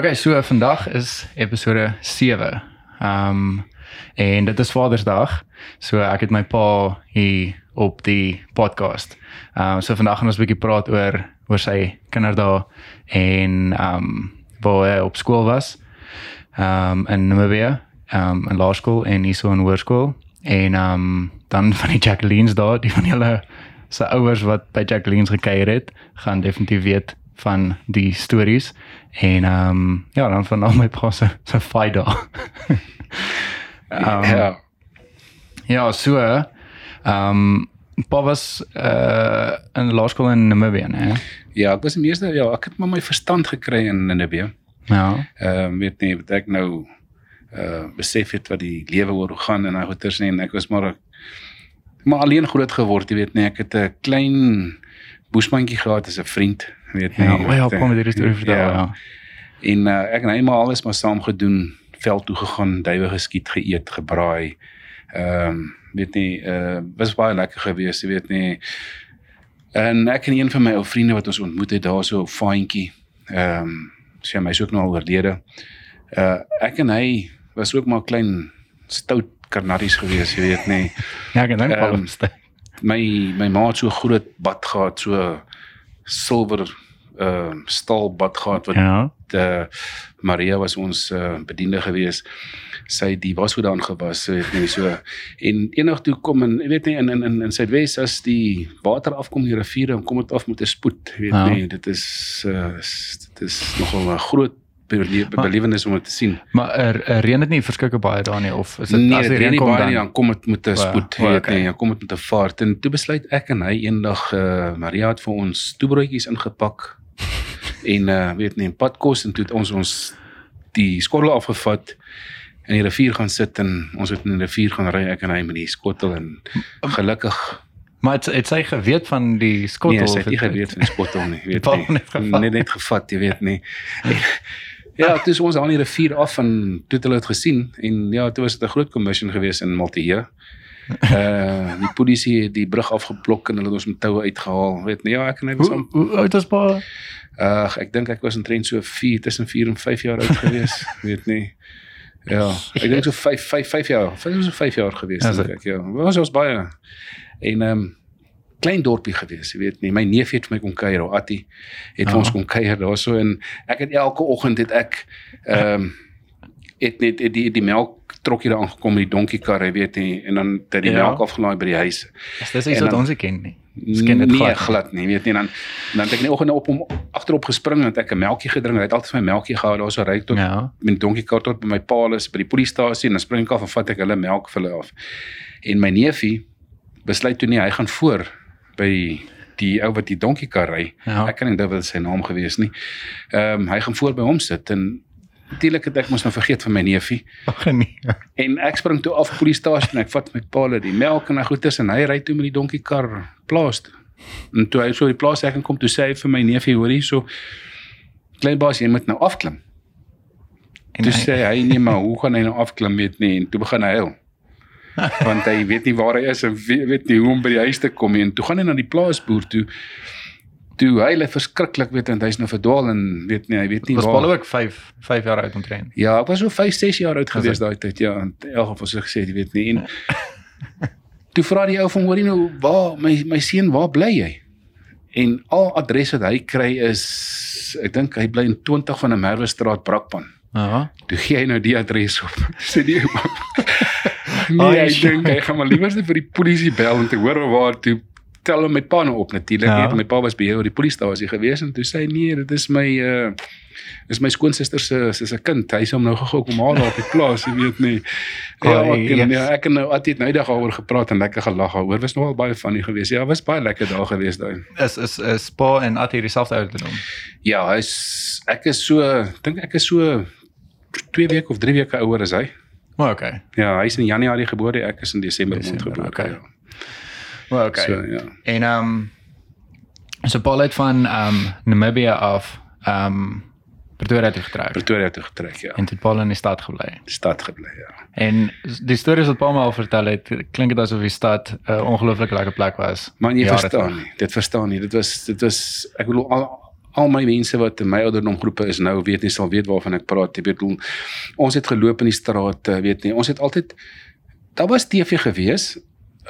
Okay, so vandag is episode 7. Ehm um, en dit is Vadersdag. So ek het my pa hier op die podcast. Ehm um, so vandag gaan ons 'n bietjie praat oor oor sy kinderdae en ehm um, waar hy op skool was. Ehm um, in Namibia, ehm um, in laerskool en hier so in hoërskool en ehm um, dan van die Jacqueline's daar, die van julle se ouers wat by Jacqueline's gekuier het, gaan definitief weet van die stories en ehm um, ja, dan van al my pa se se faida. um, ja. Ja, so ehm um, pa was uh in laerskool in Namibia, né? Ja, ek was die meeste ja, ek het maar my verstand gekry in Namibië. Ja. Ehm uh, weet nie wat ek nou uh besef het wat die lewe oor gaan en daai goeters nie en ek was maar maar alleen groot geword, jy weet nie, ek het 'n klein boesmandjie gehad as 'n vriend, weet nie. Ja, oh ja, kom met hierdie storie vertel, ja. ja. En uh, ek en hy maar alles maar saam gedoen, veld toe gegaan, duwe geskiet, geëet, gebraai. Ehm um, weet nie, uh was baie lekker geweest, jy weet nie. En ek en een van my ou vriende wat ons ontmoet het daar so op Faantjie. Ehm um, sy my is ook nou al oorlede. Uh ek en hy was ook maar klein stout karnaries geweest, jy weet nie. Ja, ek dink Ehm, um, My my ma het so groot bad gehad, so silwer ehm uh, staal bad gehad wat ja. uh, Maria was ons uh, bediende gewees. Sy het die wasgoed daan gewas, weet nie so. En eendag toe kom en jy weet nie in in in, in Suidwes as die water afkom die riviere en kom dit af met 'n spoed, weet Ja. nie. Dit is uh, dit is nogal 'n groot belewenis om dit te sien. Maar er, er reën dit nie verskeie baie daar nie of is dit Nee, as die dit reën kom baie dan? nie, dan kom dit met 'n spoed, o, weet okay. nie, dan kom dit met 'n vaart. En toe besluit ek en hy eendag uh, Maria het vir ons toebroodjies ingepak en uh weet nie, padkos en toe het ons ons die skottel afgevat in die rivier gaan sit en ons het in die rivier gaan ry ek en hy met die skottel en gelukkig Maar het, het sy geweet van die skottel? nee, sy het nie geweet van die skottel nie, weet nie. Net net gevat, jy weet nie. En, ja, toe ons aan die rivier af en toe het hulle dit gesien en ja, toe was dit 'n groot commission geweest in Maltee. Uh die polisie het die brug afgeblok en hulle het ons met toue uitgehaal. Weet nie, ja, ek en hy was Hoe aan hoe oud was pa? uh ek dink ek was omtrent so 4 tussen 4 en 5 jaar oud geweest, weet nie. Ja, ek dink so 5 5 5 jaar. Dit was so 5 jaar geweest Ja, so- dink ek. Ja, was ons baie en ehm um, klein dorpie geweest, jy weet nie. My neef het vir my kom kuier, Attie het Ja. ons kom kuier daarso en ek het elke oggend het ek ehm um, het net het die die melk trokkie daar aangekom met die donkiekar, jy weet nie, en dan het die Ja. melk afgelaai by die huis. Is dis iets wat ons ken nie. Ons ken dit nee, glad nie. weet nie. Dan dan het ek net oggend op hom agterop gespring en ek 'n melktjie gedrink. Hy het altyd my melktjie gehou daar so ry tot ja. Met die donkiekar tot by my pa is by die polisiestasie en dan spring ek af en vat ek hulle melk vir hulle af. En my neefie besluit toe nie hy gaan voor by die ou wat die donkiekar ry. Ja. Ek kan nie dink wat sy naam gewees nie. Ehm um, hy gaan voor by hom sit en natuurlik het ek mos nou vergeet van my neefie Ag nee. en ek spring toe af polisiestasie en ek vat my pa hulle die melk en hy goeders en hy ry toe met die donkiekar plaas toe. En toe hy so die plaas ek kom toe sê hy vir my neefie hoor hier so klein baas jy moet nou afklim. En Toe hy- sê hy nee maar hoe gaan hy nou afklim weet nie en toe begin hy huil. Want hy weet nie waar hy is en weet, nie hoe om by die huis te kom nie en toe gaan hy na die plaasboer toe. Toe hy hy verskriklik weet en hy's nou verdwaal en weet nie hy weet nie was waar. Paul ook 5 5 jaar oud omtrent. Ja, ek was so 5, 6 jaar oud Was gewees daai tyd. Ja, in elk geval so gesê, jy weet nie. En toe vra die ou van hoorie nou, waar my my seun, waar bly jy? En al adres wat hy kry is ek dink hy bly in 20 van 'n Merwe straat Brakpan. Ja. Toe gee hy nou die adres op. Sê die. Nee, sjoe. dink hy gaan maar liewer vir die polisie bel om te hoor waar toe tel hom my pa nou op natuurlik. Ja. Ja. My pa was by jou die polisiestasie gewees en toe sê hy nee, dit is my uh is my skoonsister se se se kind. Hy sê hom nou gou kom haal daar op die plaas, jy weet nie. Ja, ek, en, ja, ek en nou altyd nou eendag daaroor gepraat en lekker gelag daaroor. Was nogal baie funny geweest. Ja, was baie lekker daar geweest daai. Is is is Pa en Attie dieselfde ouderdom. Ja, hy's ek is so dink ek is so 2 weke of 3 weke ouer as hy. Maar okay. Ja, hy's in Januarie gebore, ek is in Desember Desember, gebore. okay. Ja. Maar okay. So ja. En ehm um, so Paul het van ehm um, Namibia af ehm um, Pretoria toe getrek Pretoria toe getrek, ja. en toe het Paul in die stad gebly. Stad gebly, ja. En die stories wat Paul my al vertel het, klink dit asof die stad 'n ongelooflik lekker plek was. Maar jy verstaan nie. Dit verstaan nie. Dit was dit was ek bedoel al al my mense wat in my ouderdom groepe is nou weet nie sal weet waarvan ek praat. Jy weet ons het geloop in die strate, weet nie. Ons het altyd daar was TV gewees.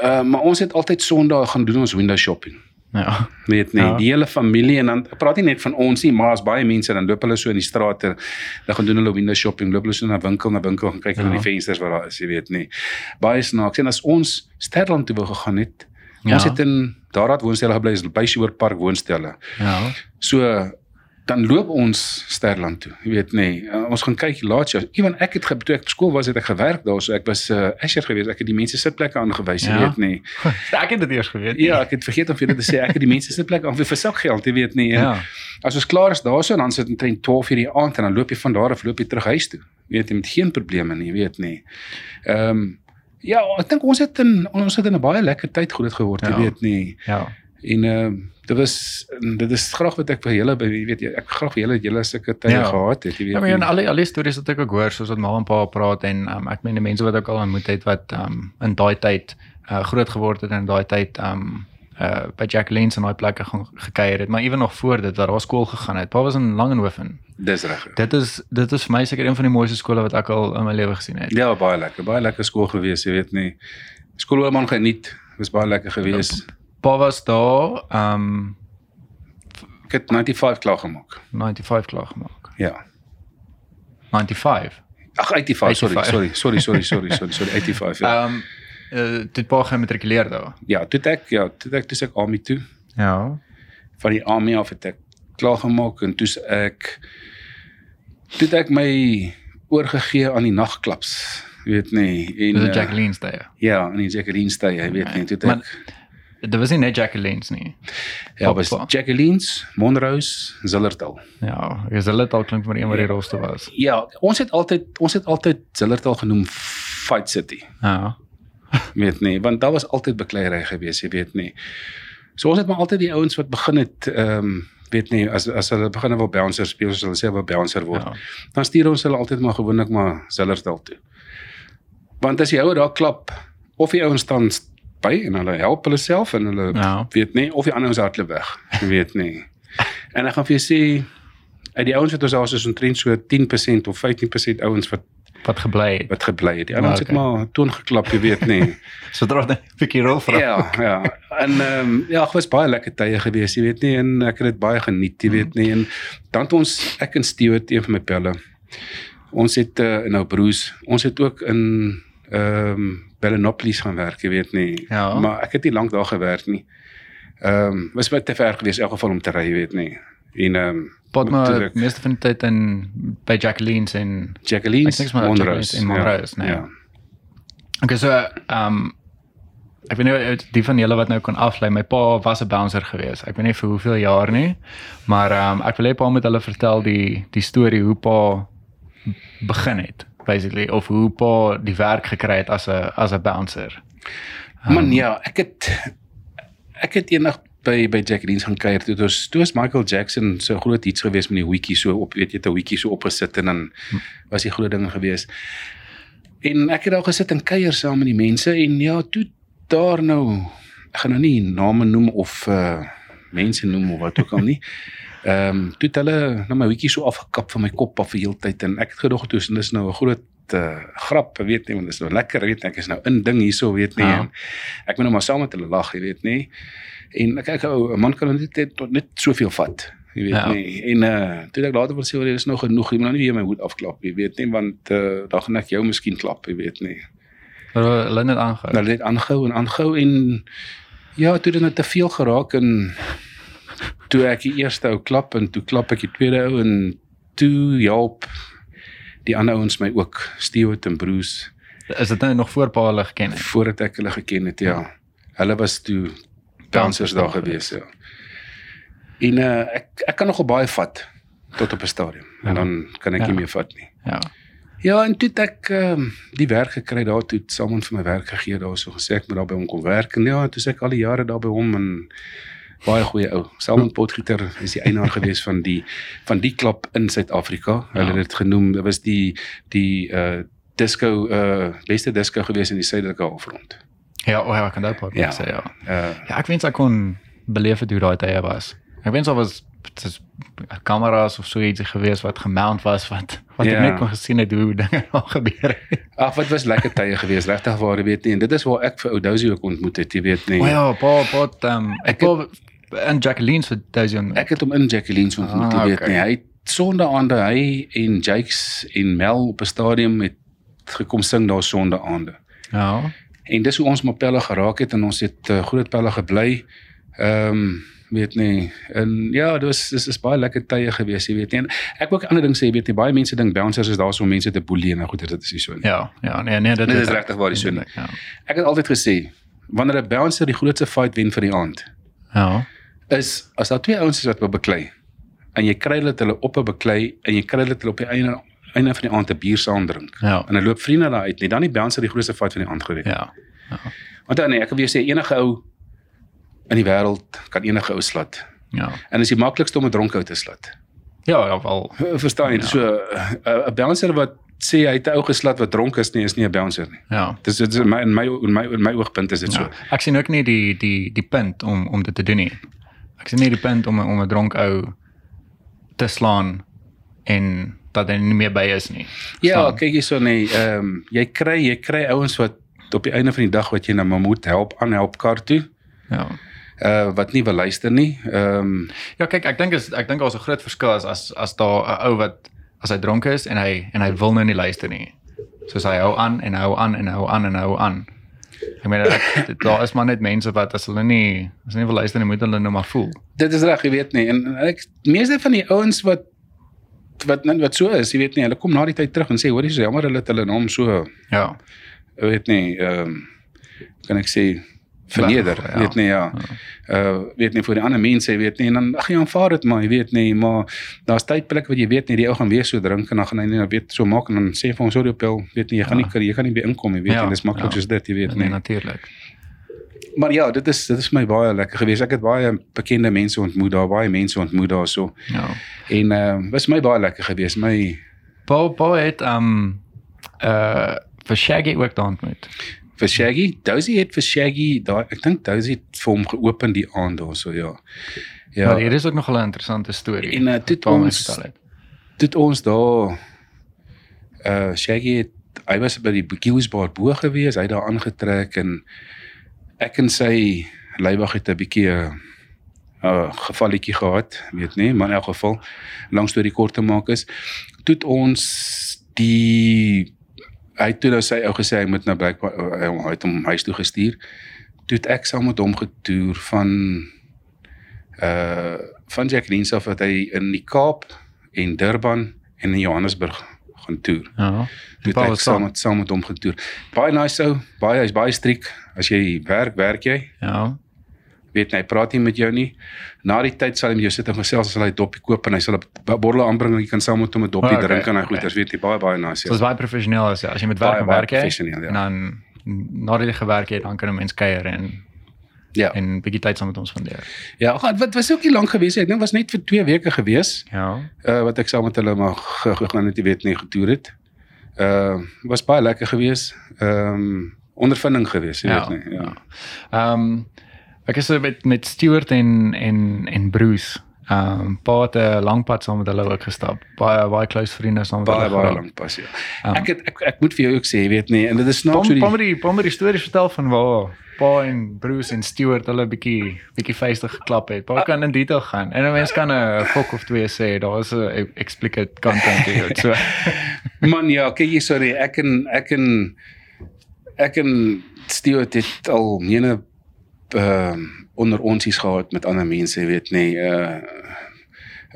Uh maar ons het altyd Sondag gaan doen ons window shopping. Ja. Weet nie, Ja. die hele familie en dan ek praat nie net van ons nie, maar as baie mense dan loop hulle so in die strate, dan gaan doen hulle window shopping, loop hulle so na winkel na winkel gaan kyk hulle Ja. in die vensters wat daar is, jy weet nie. Baie snaaks en as ons Sterland toe wou gegaan het, Ja. ons het in daarat woonstelle gebly, is by Shore Park woonstelle. Ja. So dan loop ons Sterland toe. Jy weet nê, uh, ons gaan kyk laat jou. Ewen ek het toe ek op skool was het ek gewerk daar, so ek was uh, Asher geweest. Ek het die mense sitplekke aangewys, jy Ja. weet nê. Ek het dit eers geweet. nie. Ja, ek het vergeet om vir julle te sê ek het die mense sitplekke aan vir sak geld, jy weet nie. En Ja. As ons klaar is daarso dan sit omtrent 12 uur die aand en dan loop jy van daar af loop jy terug huis toe. Jy weet jy met geen probleme nie, jy weet nie. Ehm um, ja, ek dink ons het in ons het in 'n baie lekker tyd groot geword, jy Ja. weet nie. Ja. En ehm um, dit was dit is graag wat ek vir julle by jy weet jy, ek graag vir julle julle sulke tye Ja. gehad het, jy weet. Ja, maar ja, en nie. alle alle stories wat ek ook hoor, soos wat ma en pa praat en um, ek meen die mense wat ek al ontmoet het wat um in daai tyd uh, groot geword het en in daai tyd um uh by Jacqueline se daai plekke gaan gekuier het, maar ewen nog voor dit wat daar skool gegaan het. Pa was in Langenhoven. Dis reg. Dit is dit is vir my seker een van die mooiste skole wat ek al in my lewe gesien het. Ja, baie lekker. Baie lekker skool gewees, jy weet nie. Skoolman geniet. Was baie lekker gewees. Pa was daar um Ek het 95 klaar gemaak. 95 klaar gemaak. Ja. 95. Ag 85, sorry, 85. sorry, sorry, sorry, sorry, sorry, sorry, 85. Ja. Um uh, dit pa gematrikuleer daar. Ja, toe ek ja, toe ek toe ek army toe. Ja. Van die army af het ek klaar gemaak en toe ek toe ek my oorgegee aan die nagklaps. Weet nie en Dis eh, Jacqueline daai. ja, aan die Jacqueline stay, jy weet nie, toe het Maar- ek Dit was nie net Jacqueline's nie. ja, was. Jacqueline's, Monrose, Zillertal. Ja, ek hulle het al klink maar een wat die rolste was. Ja, ons het altyd ons het altyd Zillertal genoem Fight City. Ja. Weet nie, want daar was altyd bekleierery gewees, jy weet nie. So ons het maar altyd die ouens wat begin het ehm um, weet nie as as hulle begin wil bouncer speel soos hulle sê wil bouncer word. Ja. Dan stuur ons hulle altyd maar gewoonlik maar Zillersdal toe. Want as die ou daar klap of die ouens staan by en hulle help hulle self en hulle Ja. weet nie of die ander ouens hardloop weg, jy weet nie. En ek gaan vir jou sê uit die ouens wat ons daar is is omtrent so 10% of 15% ouens wat Wat gebly het. wat gebly het. Die ander ouens Okay. het maar toon geklap, jy weet nie. Sodra dit 'n bietjie rol vra. Ja, ja. En ehm um, ja, dit was baie lekker tye gewees, jy weet nie, en ek het dit baie geniet, jy weet nie. En dan het ons ek en Stewart, een van my pelle. Ons het uh, nou broers, ons het ook in ehm um, Bellenopolis gaan werk, jy weet nie. Ja. Maar ek het nie lank daar gewerk nie. Ehm um, was baie te ver gewees in elk geval om te ry, jy weet nie. En ehm um, toe maar ek- meeste van die tyd in by Jacqueline's en Jacqueline's dink maar in Monrose, ja, nee. Ja. Okay, so ehm um, ek weet nie die van julle wat nou kan aflei. My pa was 'n bouncer gewees. Ek weet nie vir hoeveel jaar nie, maar ehm um, ek wil hê pa moet hulle vertel die die storie hoe pa begin het basically of hoe pa die werk gekry het as 'n as 'n bouncer. Man ja, ek het ek het eendag by by Jacqueline's gaan kuier toe. Was toe was Michael Jackson so groot iets gewees met die wiki so op, weet jy, 'n wiki so opgesit en dan was die groot ding gewees. En ek het daar gesit en kuier saam met die mense en ja, toe daar nou ek gaan nou nie name noem of uh mense noem of wat ook al nie. Ehm um, toe het hulle nou my wiki so afgekap van my kop af vir heeltyd en ek het gedog toe en dis nou 'n groot uh, grap, weet nie, want dit is nou lekker, weet nie, ek is nou in ding hierso, weet nie. Ja. Ek moet nou maar saam met hulle lag, jy weet nie. En ek ou 'n man kan net tot net soveel vat. Jy weet Ja. nie. En uh toe ek later wil sê, "Oor, dis nou genoeg. Jy moet nou nie weer my hoed afklap, jy weet nie, want uh dan gaan ek jou miskien klap, jy weet nie." Hulle hulle het net aangehou. Nou net aangehou en aangehou en ja, toe dit net te veel geraak en toe ek die eerste ou klap en toe klap ek die tweede ou en toe help die ander ouens my ook, Stewart en Bruce, Is dit nou nog voor pa hulle geken het? voordat ek hulle geken het, ja. Hulle was toe dansers daar gewees, ja. En uh, ek ek kan nogal baie vat tot op 'n stadium. En Ja. dan kan ek Ja. nie meer vat nie. Ja. Ja, en toe het ek ehm um, die werk gekry daar toe het Salmon vir my werk gegee daar so gesê ek moet daar by hom kom werk en ja, toe sê ek al die jare daar by hom en baie goeie ou. Salmon Potgieter is die eienaar gewees van die van die klub in Suid-Afrika. Hulle Ja. het dit genoem, dit was die die uh disco uh beste disco gewees in die suidelike halfrond. Ja, o ja, ek kan dit ook Ja. sê ja. Uh Ja, ek wens ek kon beleef het hoe daai tye was. Ek wens daar was dit is kameras of so iets gewees wat gemount was wat wat Ja. ek net kon gesien het hoe dinge daar gebeur het. Ag, wat was lekker tye geweest, regtig waar, jy weet nie. En dit is waar ek vir Oudozie ook ontmoet het, jy weet nie. O ja, pa pa ehm Ek ek pa en Jacqueline se Dozion. Ek het hom in Jacqueline se ontmoet, Ah, jy weet okay. nie. Hy het sondaande hy en Jakes en Mel op 'n stadium het gekom sing daar sondaande. Ja. En dis hoe ons maar pelle geraak het en ons het uh, groot pelle gebly. Ehm weet nie. En ja, dit was dis is baie lekker tye gewees, jy weet nie. En ek wil ook 'n ander ding sê, jy weet nie, baie mense dink bouncers is daar so om mense te boelie en nou goed, dit is nie so nie. Ja, ja, nee nee, dit Dit is regtig waar die so nie. Ja. Ek het altyd gesê, wanneer 'n bouncer die grootste fight wen vir die aand, Ja. is as daar twee ouens is wat wil beklei en jy kry dat hulle op 'n beklei en jy kry hulle op die einde einde van die aand 'n bier saam drink. Ja. En hulle loop vriende daar uit, nie dan die bouncer die grootste fight van die aand gewen. Ja. Want dan nee, ek wil weer sê enige ou in die wêreld kan enige ou slat. Ja. En is die maklikste om 'n dronkhou te slat. Ja, ja, wel. Verstaan jy? Ja. So 'n bouncer wat sê hy het 'n ou geslat wat dronk is nie, is nie 'n bouncer nie. Ja. Dis dit is my in my in my in my oogpunt is dit so. Ja. Ek sien ook nie die die die punt om om dit te doen nie. Ek sien nie die punt om om 'n dronk ou te slaan en dat hy nie meer by is nie. Ja, Verstaan? kyk hierso nee, ehm um, jy kry jy kry ouens wat op die einde van die dag wat jy nou maar moet help aanhelp kar toe, Ja. uh wat nie wil luister nie. Ehm um, Ja, kyk, ek dink is ek dink daar's 'n groot verskil as as as daar 'n ou wat as hy dronk is en hy en hy wil nou nie luister nie. Soos hy hou aan en hou aan en hou aan en hou aan. Ek meen ek, dit- daar is maar net mense wat as hulle nie as hulle nie wil luister nie, moet hulle nou maar voel. dit is reg, jy weet nie. En ek meeste van die ouens wat wat wat so is, jy weet nie, hulle kom na die tyd terug en sê hoor jy so jammer hulle het hulle naam so Ja. ek weet nie ehm um, kan ek sê verneder, ja. weet nie ja. Uh weet nie vir die ander mense, jy weet nie en dan ag jy aanvaar dit maar, jy weet nie, maar daar's tydplek wat jy weet nie die ou gaan weer so drink en dan gaan hy nie weet so maak en dan sê vir hom sorry op jou, weet nie, jy gaan Ja. nie jy kan nie weer inkom, jy weet Ja, nie, dis maklik ja. soos dit, jy weet Nee, nie. natuurlik. Maar ja, dit is dit is my baie lekker geweest. Ek het baie bekende mense ontmoet daar, baie mense ontmoet daarso. Ja. En ehm uh, was my baie lekker geweest. My Paul Paul het um uh vir Shaggy ook daar ontmoet. vir Shaggy, Dozy het vir Shaggy daai ek dink Dozy het vir hom geopen die aand daarso ja. Ja, maar hier is ook nog 'n interessante storie. En, uh, my ons- dit ons daar uh Shaggy het hy was by die Bouquetbar bo gewees, hy het daar aangetrek en ek en sy leiwag het 'n bietjie 'n uh, gevalletjie gehad, weet nie, maar in elk geval lang storie kort te maak is, toe ons die hy toe nou sy ou gesê hy moet nou blykbaar uh, hy het hom huis toe gestuur. Toe ek saam met hom getoer van uh van Jacqueline se af wat hy in die Kaap en Durban en in Johannesburg gaan toer. Ja. Toe het ek saam met saam met hom getoer. Baie nice ou, baie hy's baie striek. As jy werk, werk jy. Ja. Weet nie, hy praat nie met jou nie. Na die tyd sal hy met jou sit en gesels as hy doppie koop en hy sal 'n bottel aanbring en jy kan saam met hom 'n doppie Okay, drink en hy okay. goeters, weet jy, baie baie nice. So dit is baie professioneel as as jy met werk Baie, werk jy. ja. En dan nadat jy gewerk het, dan kan 'n mens kuier en Ja. en 'n bietjie tyd saam met ons spandeer. Ja, ag, wat was ook nie lank gewees nie. Ek dink was net vir 2 weke gewees. Ja. uh wat ek saam met hulle maar ge- gegaan het, jy weet nie getoer het. Uh was baie lekker geweest. Ehm um, ondervinding geweest, jy Ja, weet nie. Ja. Ehm ek is met met Stuart en en en Bruce. Ehm um, paar het 'n lang pad saam met hulle ook gestap. Baie baie close vriende saam met Baie hulle. baie geraak. lank pas ja. Ja. Ek het ek, ek moet vir jou ook sê, jy weet nie, en dit is snaaks so die pom die pom die stories vertel van waar Pa en Bruce en Stuart hulle bietjie bietjie feestig geklap het. Pa kan in detail gaan. En 'n mens kan 'n fok of twee sê, daar is 'n explicit content hier. So man ja, kyk hier sorry, ek en ek en ek en Stuart het al mene ehm onder onsies gehad met ander mense, weet nie, uh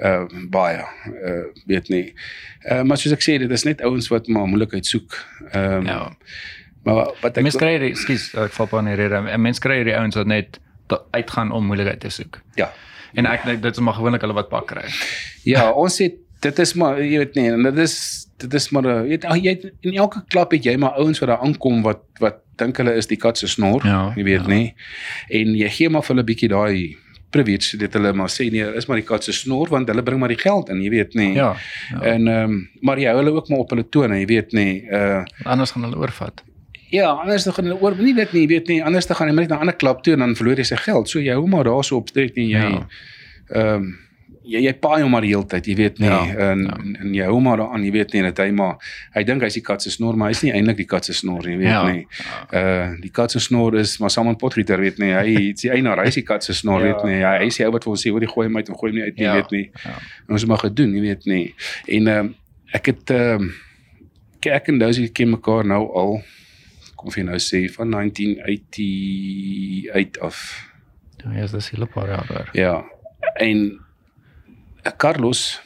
uh baie uh weet nie. Uh maar soos ek sê, dit is net ouens wat maar moeilikheid soek. Ehm um, ja. Maar wat ek Mens kry hierdie, ekskuus, ek val pa in die rede. 'n Mens kry hierdie ouens wat net uitgaan om moeilikheid te soek. ja. En ek dink dit is maar gewoonlik hulle wat pak kry. Ja, ons het dit is maar jy weet nie, en dit is dit is maar jy weet jy het, in elke klap het jy maar ouens wat daar aankom wat wat dink hulle is die kat se snor, Ja, jy weet ja. nie. En jy gee maar vir hulle bietjie daai privilege dit hulle maar sê nee, is maar die kat se snor want hulle bring maar die geld in, jy weet nie. Ja. ja. En ehm um, maar jy hou hulle ook maar op hulle tone, jy weet nie. Uh Anders gaan hulle oorvat. ja, anders dan gaan hulle oor nie dit nie, jy weet nie. Anders dan gaan hy net na 'n ander klap toe en dan verloor hy sy geld. So jy hou maar daarso op strek en jy Ja. ehm um, jy jy paai hom maar die hele tyd, jy weet nie, Ja, en, ja. en jy hou maar daaraan, jy weet nie dat hy maar hy dink hy's die kat se snor, maar hy's nie eintlik die kat se snor nie, weet Ja. nie. Uh die kat se snor is maar Samuel Potgieter weet nie, hy is die eienaar, hy is die kat se snor, Ja, weet nie. Hy hy is die ou wat vir ons sê, "Oor die gooi hom uit of gooi hom nie uit nie, Ja, weet nie." ja. En ons het maar gedoen, jy weet nie. En ehm uh, ek het ehm uh, ek en Dozy ken mekaar nou al kom jy nou sê van 1988 af. Ja, ja, dis 'n hele paar jaar oor. Ja. En Carlos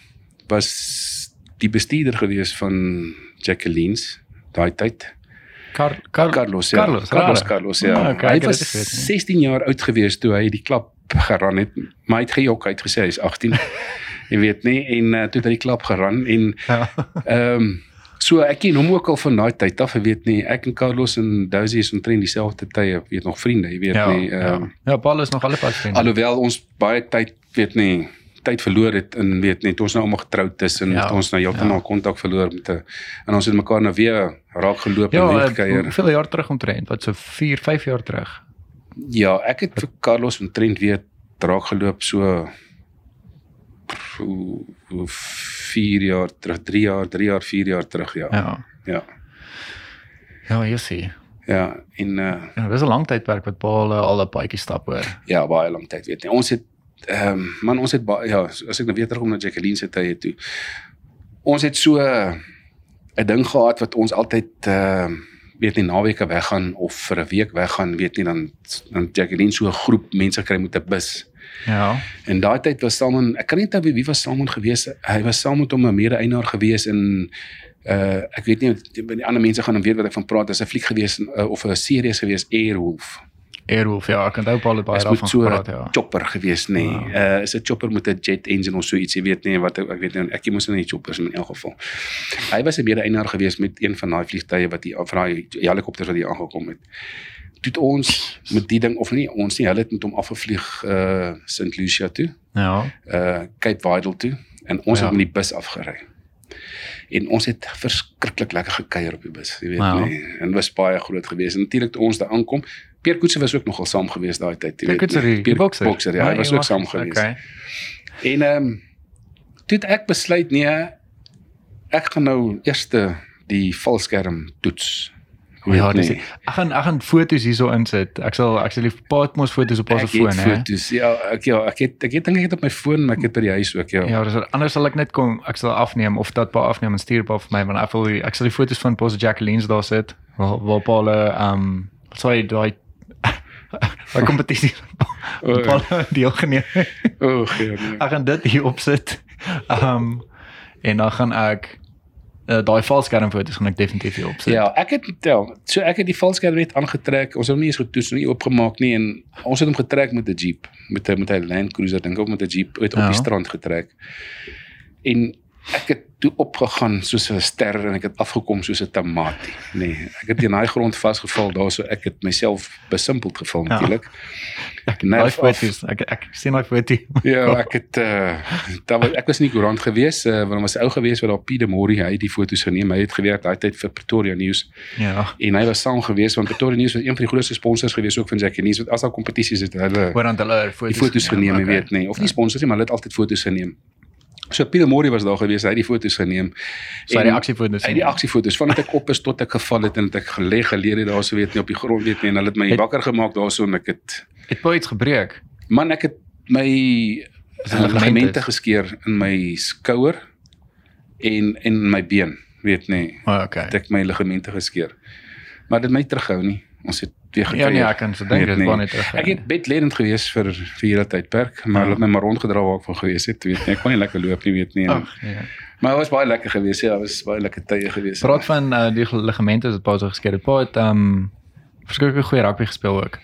was die bestuurder gewees van Jacqueline's daai tyd. Car Car Carlos, ja. Carlos, Carlos, rare. Carlos ja. Ah, okay, hy was dit geweet, nee. 16 jaar oud gewees toe hy die klap geran het, maar hy het gejok, hy het gesê hy's 18. jy weet nie en uh, toe het hy die klap geran en Ja. Ehm um, so ek ken hom ook al van daai tyd af, jy weet nie. Ek en Carlos en Dozy is omtrent dieselfde tye, weet nog vriende, jy weet Ja. nie. Ja, Ehm um, ja Paul is nog alle pas vriende. alhoewel ons baie tyd weet nie tyd verloor het en weet net ons nou almal getroud is en Ja, ja, ons nou heeltemal ja. kontak verloor met 'n en ons het mekaar nou weer raak geloop Ja, en weer eh, gekuier. hoeveel jaar terug omtrent? Wat so 4, 5 jaar terug. Ja, ek het vir Carlos omtrent weer raak geloop so hoe, hoe 4 jaar terug, 3 jaar, 3 jaar, 4 jaar terug ja. Ja. Ja. Ja, jy sien. Ja, en uh Ja, dis 'n lang tydperk wat Paul uh, al 'n paadjie stap hoor. Ja, baie lank tyd weet nie. Ons het ehm um, man ons het ja, as ek nou weer terugkom na Jacqueline se tye toe. Ons het so 'n ding gehad wat ons altyd ehm uh, weet nie naweke weggaan of vir 'n week weggaan, weet nie dan dan Jacqueline so 'n groep mense kry met 'n bus. Ja. En daai tyd was Salmon, ek kan nie onthou wie was Salmon gewees. Hy was saam met hom 'n mede-eienaar gewees in uh ek weet nie die, die ander mense gaan dan weet wat ek van praat. Dis 'n fliek gewees uh, of 'n serie gewees Airwolf. Airwolf, ja, ek onthou Paul het baie Dit daarvan moet so 'n gepraat, ja. chopper gewees nê. Nee. Uh is 'n chopper met 'n jet engine of so iets, jy weet nie wat ek, ek weet nie ek moes nie choppers in elk geval. Hy was 'n mede-eienaar gewees met een van daai vliegtye wat hier van daai helikopters wat hier aangekom het. Toe het ons met die ding of nie ons nie, hulle het met hom afgevlieg uh St Lucia toe, Ja. uh Cape Vidal toe en ons Ja. het met die bus afgery. En ons het verskriklik lekker gekuier op die bus, jy weet Ja. nie. En was baie groot geweest. En natuurlik toe ons daar aankom, Pierre Koetse was ook nogal saam geweest daai tyd, jy is die Pierre boxer. Boxer, ja, hy Nee, was ook saam geweest. Okay. En ehm um, toe het ek besluit nee, ek gaan nou eers die valskerm toets. Jy Ja, weet dis nie. ek gaan ek gaan foto's hierso insit. Ek sal ek sal die paatmos foto's op ons Ek foon het hè. foto's. Ja, ek ja, ek het ek het dink ek het op my foon, maar ek het by die huis ook ja. Ja, dis anders sal ek net kom ek sal afneem of dat pa afneem en stuur pa vir my want ek wil ek sal die foto's van Pos Jacqueline's daar sit waar waar Paul ehm um, sorry daai daai kompetisie O, Paul deelgeneem. O, gee nee. Ek gaan dit hier opsit. Ehm um, en dan gaan ek uh, daai valskermfoto's gaan ek definitief hier opsit. Ja, ek het tel. So ek het die valskerm net aangetrek. Ons het hom nie eens getoets nie, oopgemaak nie en ons het hom getrek met 'n Jeep, met 'n met 'n Land Cruiser dink ek ook met 'n Jeep uit op Ja. die strand getrek. En ek het toe opgegaan soos 'n ster en ek het afgekom soos 'n tamatie. Nee, ek het in daai grond vasgeval daarso ek het myself besimpeld geval Ja. natuurlik. Ek Nerf daai af. foto's. Ek ek sien daai foto. Ja, ek het uh daar was ek was nie koerant gewees, uh, want daar was 'n ou gewees wat daar Pieter Mori, hy die foto's geneem. Hy het gewerk daai tyd vir Pretoria News Ja. en hy was saam gewees want Pretoria News was een van die grootste sponsors gewees ook van Jackie News. Want as daar kompetisies het, hulle Hoor dan hulle foto's. die foto's geneem, jy okay. weet nie, of nie sponsors nie, maar hulle het altyd foto's geneem. So Pieter Mori was daar gewees, hy het die foto's geneem. So En- die aksiefoto's. Hy het die aksiefoto's vandat ek op is tot ek geval het en het ek gelê geleer het daarso weet nie op die grond weet nie en hulle het my Het- wakker gemaak daarso en ek het Het pa iets gebreek. man ek het my ligamente? geskeer in my skouer en en my been, weet nie. O, oh, okay. Het ek my ligamente geskeer. Maar dit my terughou nie. Ons het weer Ja nee, ek kan so dink dit was net terug. Ek het bedledend gewees vir vir hierdie tydperk, maar Ja. hulle het my maar rondgedra waar ek van gewees het, weet nie. Ek kon nie lekker loop nie, weet nie. Ag, nee. Maar dit was baie lekker geweest, ja, dit was baie lekker tye geweest. Praat van uh, die ligamente wat pa so geskeur het. Pa het um, verskeie goeie rugby gespeel ook.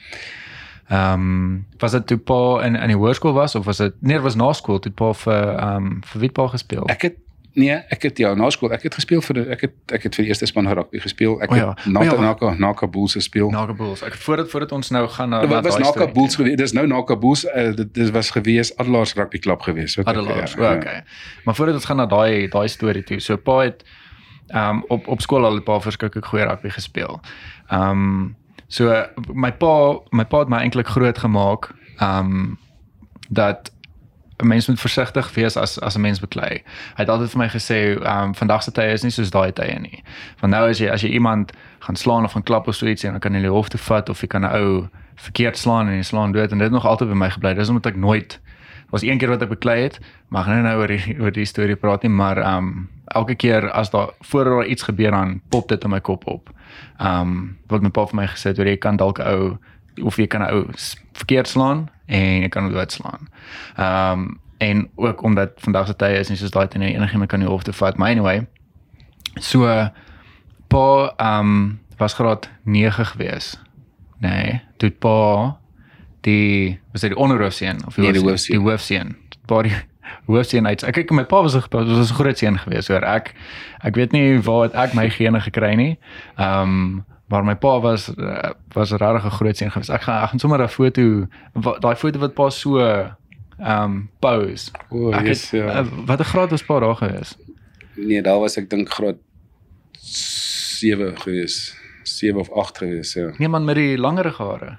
Ehm um, was dit toe pa in in die hoërskool was of was dit nee, dit was na skool toe pa vir ehm um, vir wie het pa gespeel? Ek het nee, ek het ja, na skool, ek het gespeel vir ek het ek het vir die eerste span rugby gespeel. Ek O ja, het na o ja, na wag. na Bulls gespeel. Naka Bulls. Ek voordat voordat ons nou gaan na Dit was Naka. Bulls gewees. Dis nou Naka Bulls. Uh, dit, dit was gewees Adelaars Rugby Klub gewees. Adelaars. ja, Ja, ja. okay. Maar voordat ons gaan na daai daai storie toe. So pa het ehm um, op op skool al 'n paar verskriklik goeie rugby gespeel. Ehm um, so my pa my pa het my eintlik groot gemaak ehm um, dat 'n mens moet versigtig wees as as 'n mens beklei. Hy het altyd vir my gesê, ehm um, vandag se tye is nie soos daai tye nie. Want nou as jy as jy iemand gaan slaan of gaan klap of so iets en dan kan jy die hof toe vat of jy kan 'n ou verkeerd slaan en jy slaan dood en dit nog altyd by my gebly. Dis omdat ek nooit was een keer wat ek beklei het, maar ek gaan nou oor die oor die storie praat nie, maar ehm um, elke keer as daar voor daar iets gebeur dan pop dit in my kop op. Ehm um, wat my pa vir my gesê het, oor jy kan dalk 'n ou of jy kan 'n ou verkeerd slaan en jy kan hom dood slaan. Ehm um, en ook omdat vandag se tye is nie soos daai tyd nie enigiemand kan jou hof toe vat. Maar anyway, so pa ehm um, was graad 9 gewees. Nee, toe pa die was dit die onderhoofseun of Nee, die hoofseun. die hoofseun. Pa die hoofseun uit. Ek kyk my pa was 'n was 'n groot seun gewees hoor. Ek ek weet nie waar het ek my gene gekry nie. Ehm um, maar my pa was uh, was 'n regtig 'n groot seun gewees. Ek gaan ek gaan sommer 'n foto daai foto wat pa so um, pose. O, Ek yes, het, ja. uh, wat 'n graad was pa daar gewees? Nee, daar was ek dink graad 7 gewees. 7 of 8 gewees, ja. Nee man met die langerige hare.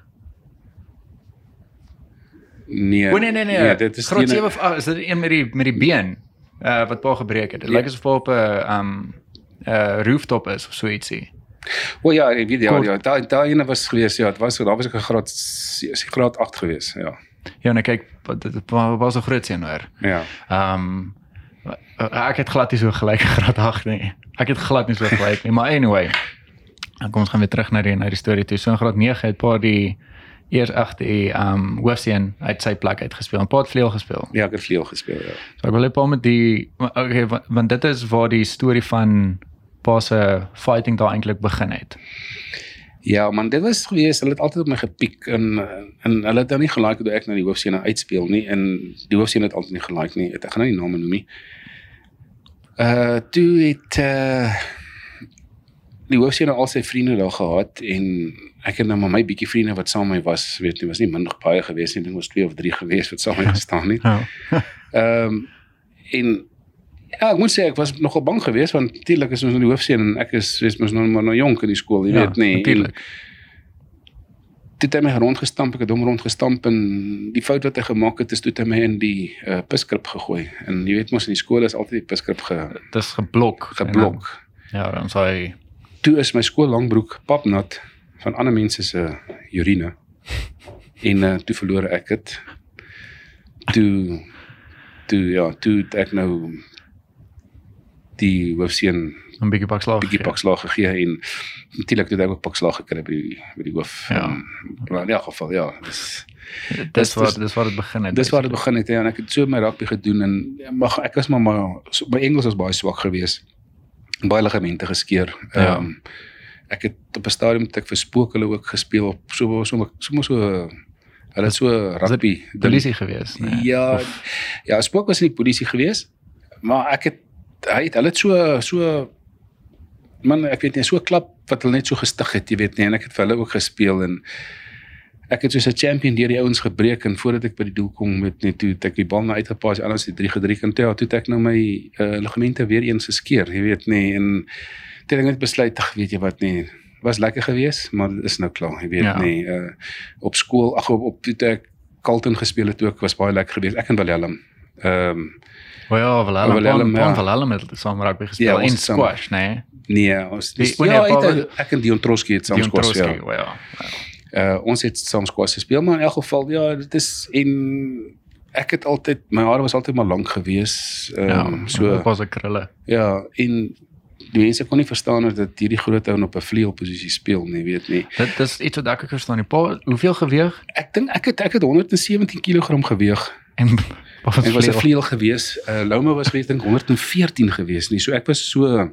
Nee. O nee nee nee. nee dit is graad die 7 of 8 is dit een met die met die been uh wat pa gebreek het. Dit Ja. lyk asof hy op 'n um, uh rooftop is of so ietsie. O ja, ek weet ja, Kort. ja, daai daai ene was gewees, ja, dit was daar was ek 'n graad se- graad 8 gewees, ja. Ja, nee kyk, wat- dit wa- was 'n groot seun hoor. Ja. Ehm um, ek het glad nie so gelyk graad 8 nie. Ek het glad nie so gelyk nie, maar anyway. Dan kom ons gaan weer terug na die na die storie toe. So in graad 9 het pa die eers ag die ehm um, hoofseun uit sy plek uit gespeel. En pa het vleuel gespeel. Ja, ek het vleuel gespeel, ja. So ek wil net pa met die okay, want, want dit is waar die storie van pa se fighting daar eintlik begin het. Ja, man, dit was gewees, hulle het altyd op my gepiek en en hulle het dan nie gelike toe ek na die hoofseun uitspeel nie en die hoofseun het altyd nie gelike nie. Ek gaan nou nie name noem nie. Uh toe het uh die hoofseun al sy vriende daar gehad en ek het nou maar my bietjie vriende wat saam met my was, weet nie, was nie minder baie gewees nie, ek dink was 2 of 3 gewees wat saam met my gestaan het. Ja. Ehm um, en ja, ek moet sê ek was nogal bang geweest want natuurlik is ons in die hoofseun en ek is is mos nog maar nou jonk in die skool, jy Ja, weet nie. Natuurlik. Toe het hy my rondgestamp, ek het hom rondgestamp en die fout wat hy gemaak het is toe hy my in die uh, piskrip gegooi. En jy weet mos in die skool is altyd die piskrip ge, Dit is geblok. geblok. Dan- Ja, dan sê hy Toe is my skoollangboek papnat van ander mense se urine. En uh, toe verloor ek dit. Toe toe ja, toe ek nou die hoofseun 'n bietjie pak slaag. bietjie gegee. pak slag gegee en natuurlik het ek ook pak slag gekry by die by die hoof. Ja. Um, maar in elk geval ja, dis Dis dis- waar dis- waar dit begin het. dis waar dit begin het ja, en ek het so my rugby gedoen en ja, maar ek was maar maar so, my Engels was baie swak geweest. Baie ligamente geskeur. Ehm Ja. um, ek het op 'n stadium het ek vir spook hulle ook gespeel op so so so so hulle het so rugby polisie gewees, nee. Ja, ja, Spook was in die polisie gewees, maar ek het hy het hulle het so so man ek weet nie so klap wat hulle net so gestig het, jy weet nie en ek het vir hulle ook gespeel en ek het soos 'n champion deur die ouens gebreek en voordat ek by die doel kom met net toe ek die bal na uitgepas, die anders het 3 gedrie kan tel, toe ek nou my uh, ligamente weer eens geskeur, jy weet nie en toe het ek net besluit, ag weet jy wat nie was lekker geweest, maar dit is nou klaar, jy weet Ja. nie uh, op skool ag op, op toe ek Carlton gespeel het ook was baie lekker geweest. Ek en Willem. Ehm um, ja, Willem, Willem, Willem, ja. Willem het saam rugby Ja, gespeel ons in squash, nee. nee, ons o nee, ja, het, ek en Dion Troski het saam Dion skors Troski, ja. ja. Uh ons het saam skors gespeel, maar in elk geval ja, dit is en ek het altyd my hare was altyd maar lank gewees. Ehm Ja, um, so so was 'n krulle. ja, en die mense kon nie verstaan dat hierdie groot ou op 'n vleuelposisie speel nie, weet nie. Dit dis iets wat ek ook verstaan. nie. Pa, hoeveel gewig Ek dink ek het ek het 117 kg geweeg. en wat Ek was 'n vleuel? gewees. Uh Louma was weet ek 114 gewees nie. So ek was so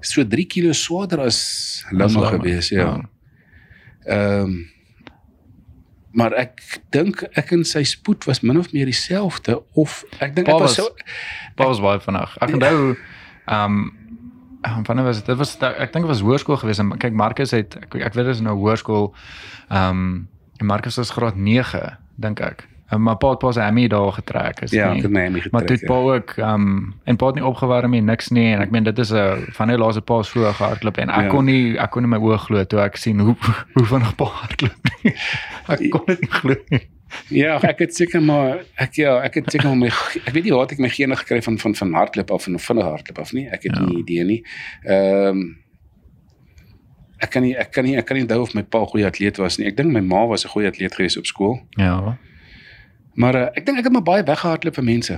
so 3 kg swaarder as Louma gewees, ja. Ehm um, maar ek dink ek en sy spoed was min of meer dieselfde of ek dink ek was was- so Pa was baie vinnig. Ek onthou ehm um, wanneer was dit? Dit was ek dink dit was hoërskool geweest en kyk Marcus het ek, ek weet dit is nou hoërskool ehm um, en Marcus was graad 9 dink ek. Um, maar pa het pas Emmy daar getrek is ja, nie. ek het my hemie getrek. Maar toe pa ook ehm um, en pa het nie opgewarm nie, niks nie en ek meen dit is 'n van die laaste pa so gehardloop en ek Ja. kon nie ek kon nie my oë glo toe ek sien hoe hoe vinnig pa hardloop nie. Ek kon dit nie glo nie. Ja, ek het seker maar ek ja, ek het seker maar my ek weet nie waar ek my gene gekry van van van hardloop af en van hardloop af nie. Ek het Ja. ja. nie idee nie. Ehm um, ek kan nie ek kan nie ek kan nie onthou of my pa 'n goeie atleet was nie. Ek dink my ma was 'n goeie atleet gewees op skool. Ja. Maar uh, ek dink ek het maar baie weggehardloop vir mense.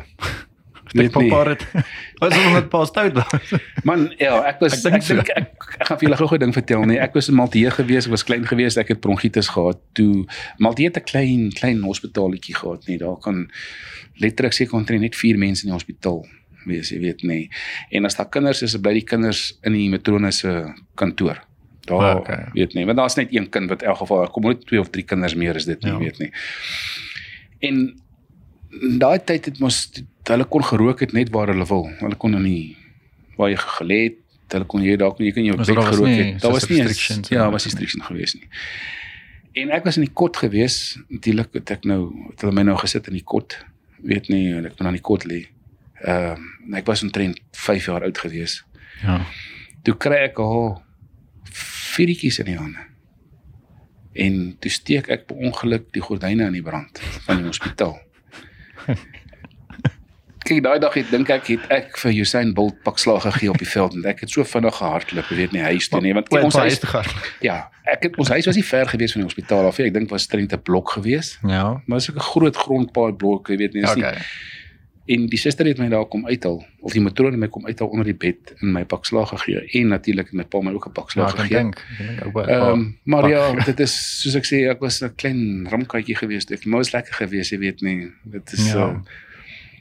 Ek pappa het was hom net pas stout was. Man, ja, ek was Ek ek dink dink so. ek, ek, ek gaan vir julle gou-gou ding vertel nee. Ek was in Maltee gewees, ek was klein gewees, ek het bronkietes gehad. Toe Maltee het 'n klein klein hospitaletjie gehad nie. Daar kan letterlik seker omtrent net 4 mense in die hospitaal wees, jy weet nê. En as daar kinders is, bly die kinders in die matrone se kantoor. Daar Ah, okay. weet nie, want daar's net een kind wat in elk geval, kom nooit 2 of 3 kinders meer is dit nie, ja. weet nie. En daai tyd het mos hulle kon gerook het net waar hulle wil. Hulle kon in die waar jy gelê het, hulle kon jy dalk jy kan jou bed gerook nie het. Daar was nie restrictions Ja, en- was nie restrictions gewees nie. En ek was in die kot gewees. Natuurlik het ek nou het hulle my nou gesit in die kot. Weet nie, ek kon aan die kot lê. Ehm uh, ek was omtrent 5 jaar oud gewees. Ja. Toe kry ek al viertjies in die hande. En toe steek ek per ongeluk die gordyne in die brand van die hospitaal. Kyk, daai dag het dink ek het ek vir Usain Bolt pak slag gegee op die veld en ek het so vinnig gehardloop, jy weet nie huis toe nie, want kyk, ons huis te gaan. ja, ek het ons huis was nie ver gewees van die hospitaal af nie. Ek dink was streng 'n blok gewees. Ja. Maar so 'n groot grondpaai blok, jy weet nie, is nie. En die suster het my daar kom uithaal of die matrone het my kom uithaal onder die bed in my pak slag gegee en natuurlik het my pa my ook 'n pak Ja, ek kan gegee. dink. Ek dink. Ehm um, maar pak. ja, dit is soos ek sê, ek was 'n klein ramkatjie gewees. Ek maar was lekker gewees, jy weet nie. Dit is Ja. ja. uh,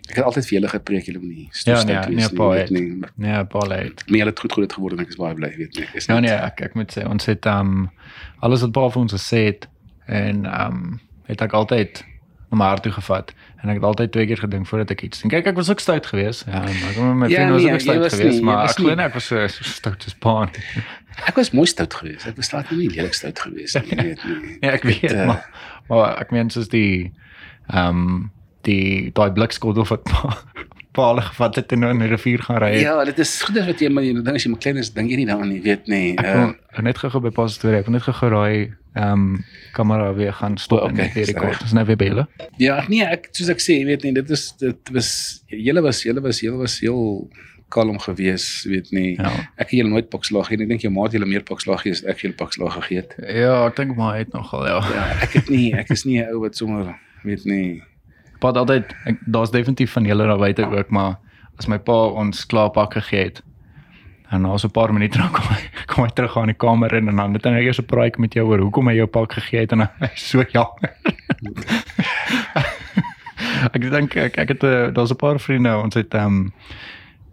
ek het altyd vir julle gepreek, julle moenie Ja, stoestout nee, wees nee, nie, pa weet het. nie. Nee, baie uit. Maar julle het goed groot geword en ek is baie bly, weet nie. Ek Is Ja net- nee, ek ek moet sê ons het ehm um, alles wat baie vir ons gesê het en ehm um, het ek altyd na my hart toe gevat en ek het altyd twee keer gedink voordat ek iets doen. Kyk, ek was ook stout geweest. Ja, maar met my Ja, vriende was nee, ook stout geweest, nie, maar ek glo nie. ek was so, so stout as paan. Ek was mooi stout geweest. Ek was laat nie lelik stout geweest nie, weet nie. Ja, ek weet, eh, maar maar ek meen soos die ehm um, die daai blikskottel wat pa paal gevat het en nou in die rivier gaan ry. het. Ja, dit is goed as wat jy maar die ding as jy maar klein is, dink jy nie daaraan nie, weet nie. Ek Uh, wil ek net gou by pas storie. Ek wil net gou raai ehm um, kamera weer gaan stop O, en okay, net weer rekord. Dis nou weer by julle. ja, nee, ek soos ek sê, jy weet nie, dit is dit was julle was julle was julle was heel kalm geweest, weet nie. Ja. Ek het julle nooit pakslag gegee. Ek dink jou ma het julle meer pakslag gegee as ek julle pakslag gegee het. Ja, ek dink maar hy het nogal ja. Ja, ek het nie, ek is nie 'n ou wat sommer weet nie. Pa het altyd ek daar's definitief van julle daar buite ook, maar as my pa ons klaar pak gegee het en na so 'n paar minute dan kom hy kom hy terug aan die kamer in en dan het hy eers 'n praatjie met jou oor hoekom hy jou pak gegee het en hy so jammer. ek dink ek ek het uh, daar's 'n paar vriende ons het ehm um,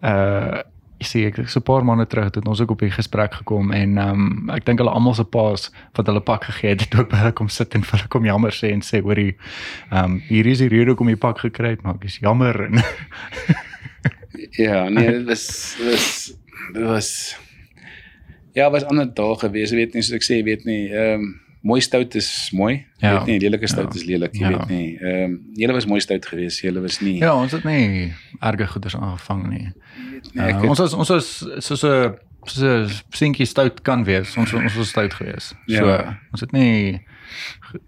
uh ek sê ek so 'n paar maande terug het ons ook op 'n gesprek gekom en ehm um, ek dink hulle almal se paas wat hulle pak gegee het, het ook by hulle kom sit en vir hulle kom jammer sê en sê hoorie ehm um, hier is die rede hoekom jy pak gekry het, maar ek is jammer. En Ja, nee, dit was dit was dit was Ja, was ander dae gewees, weet nie, soos ek sê, weet nie, ehm um, mooi stout is mooi. Ja. Weet nie, lelike stout Ja. is lelik, jy Ja. weet nie. Ehm um, julle was mooi stout geweest, julle was nie. ja, ons het nie erge goeders aangevang nie. ek Uh, het, ons is ons is soos 'n soos 'n sinkie stout kan wees. Ons ons was stout geweest. So Ja. ons het nie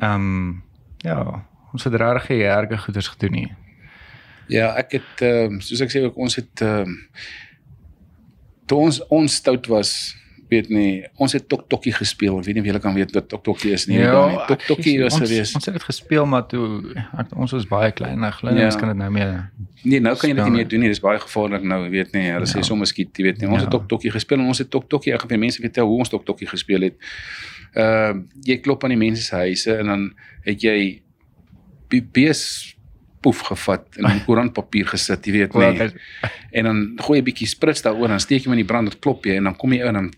ehm um, ja, ons het regtig geen erge goeders gedoen nie. ja, ek het ehm um, soos ek sê ook ons het ehm um, toe ons ons stout was weet nie, ons het tok tokkie gespeel. Ek weet nie of julle kan weet wat tok tokkie is nie. weet nie. tok tokkie was ons, geweest. Ons het dit gespeel maar toe ek, ons was baie klein. Ek glo Ja. ons kan dit nou meer. Nee, nou kan jy dit nie meer doen nie. Dis baie gevaarlik nou, weet nie. Hulle sê Ja. sommer skiet, jy weet nie. Ons Ja. het tok tokkie gespeel en ons het tok tokkie, ek gaan vir mense vertel hoe ons tok tokkie gespeel het. Ehm uh, jy klop aan die mense se huise en dan het jy be- bees poef gevat en in koerantpapier gesit, jy weet nie. En dan gooi jy 'n bietjie sprits daaroor en steek jy hom in die brand, dit klop jy en dan kom jy in en dan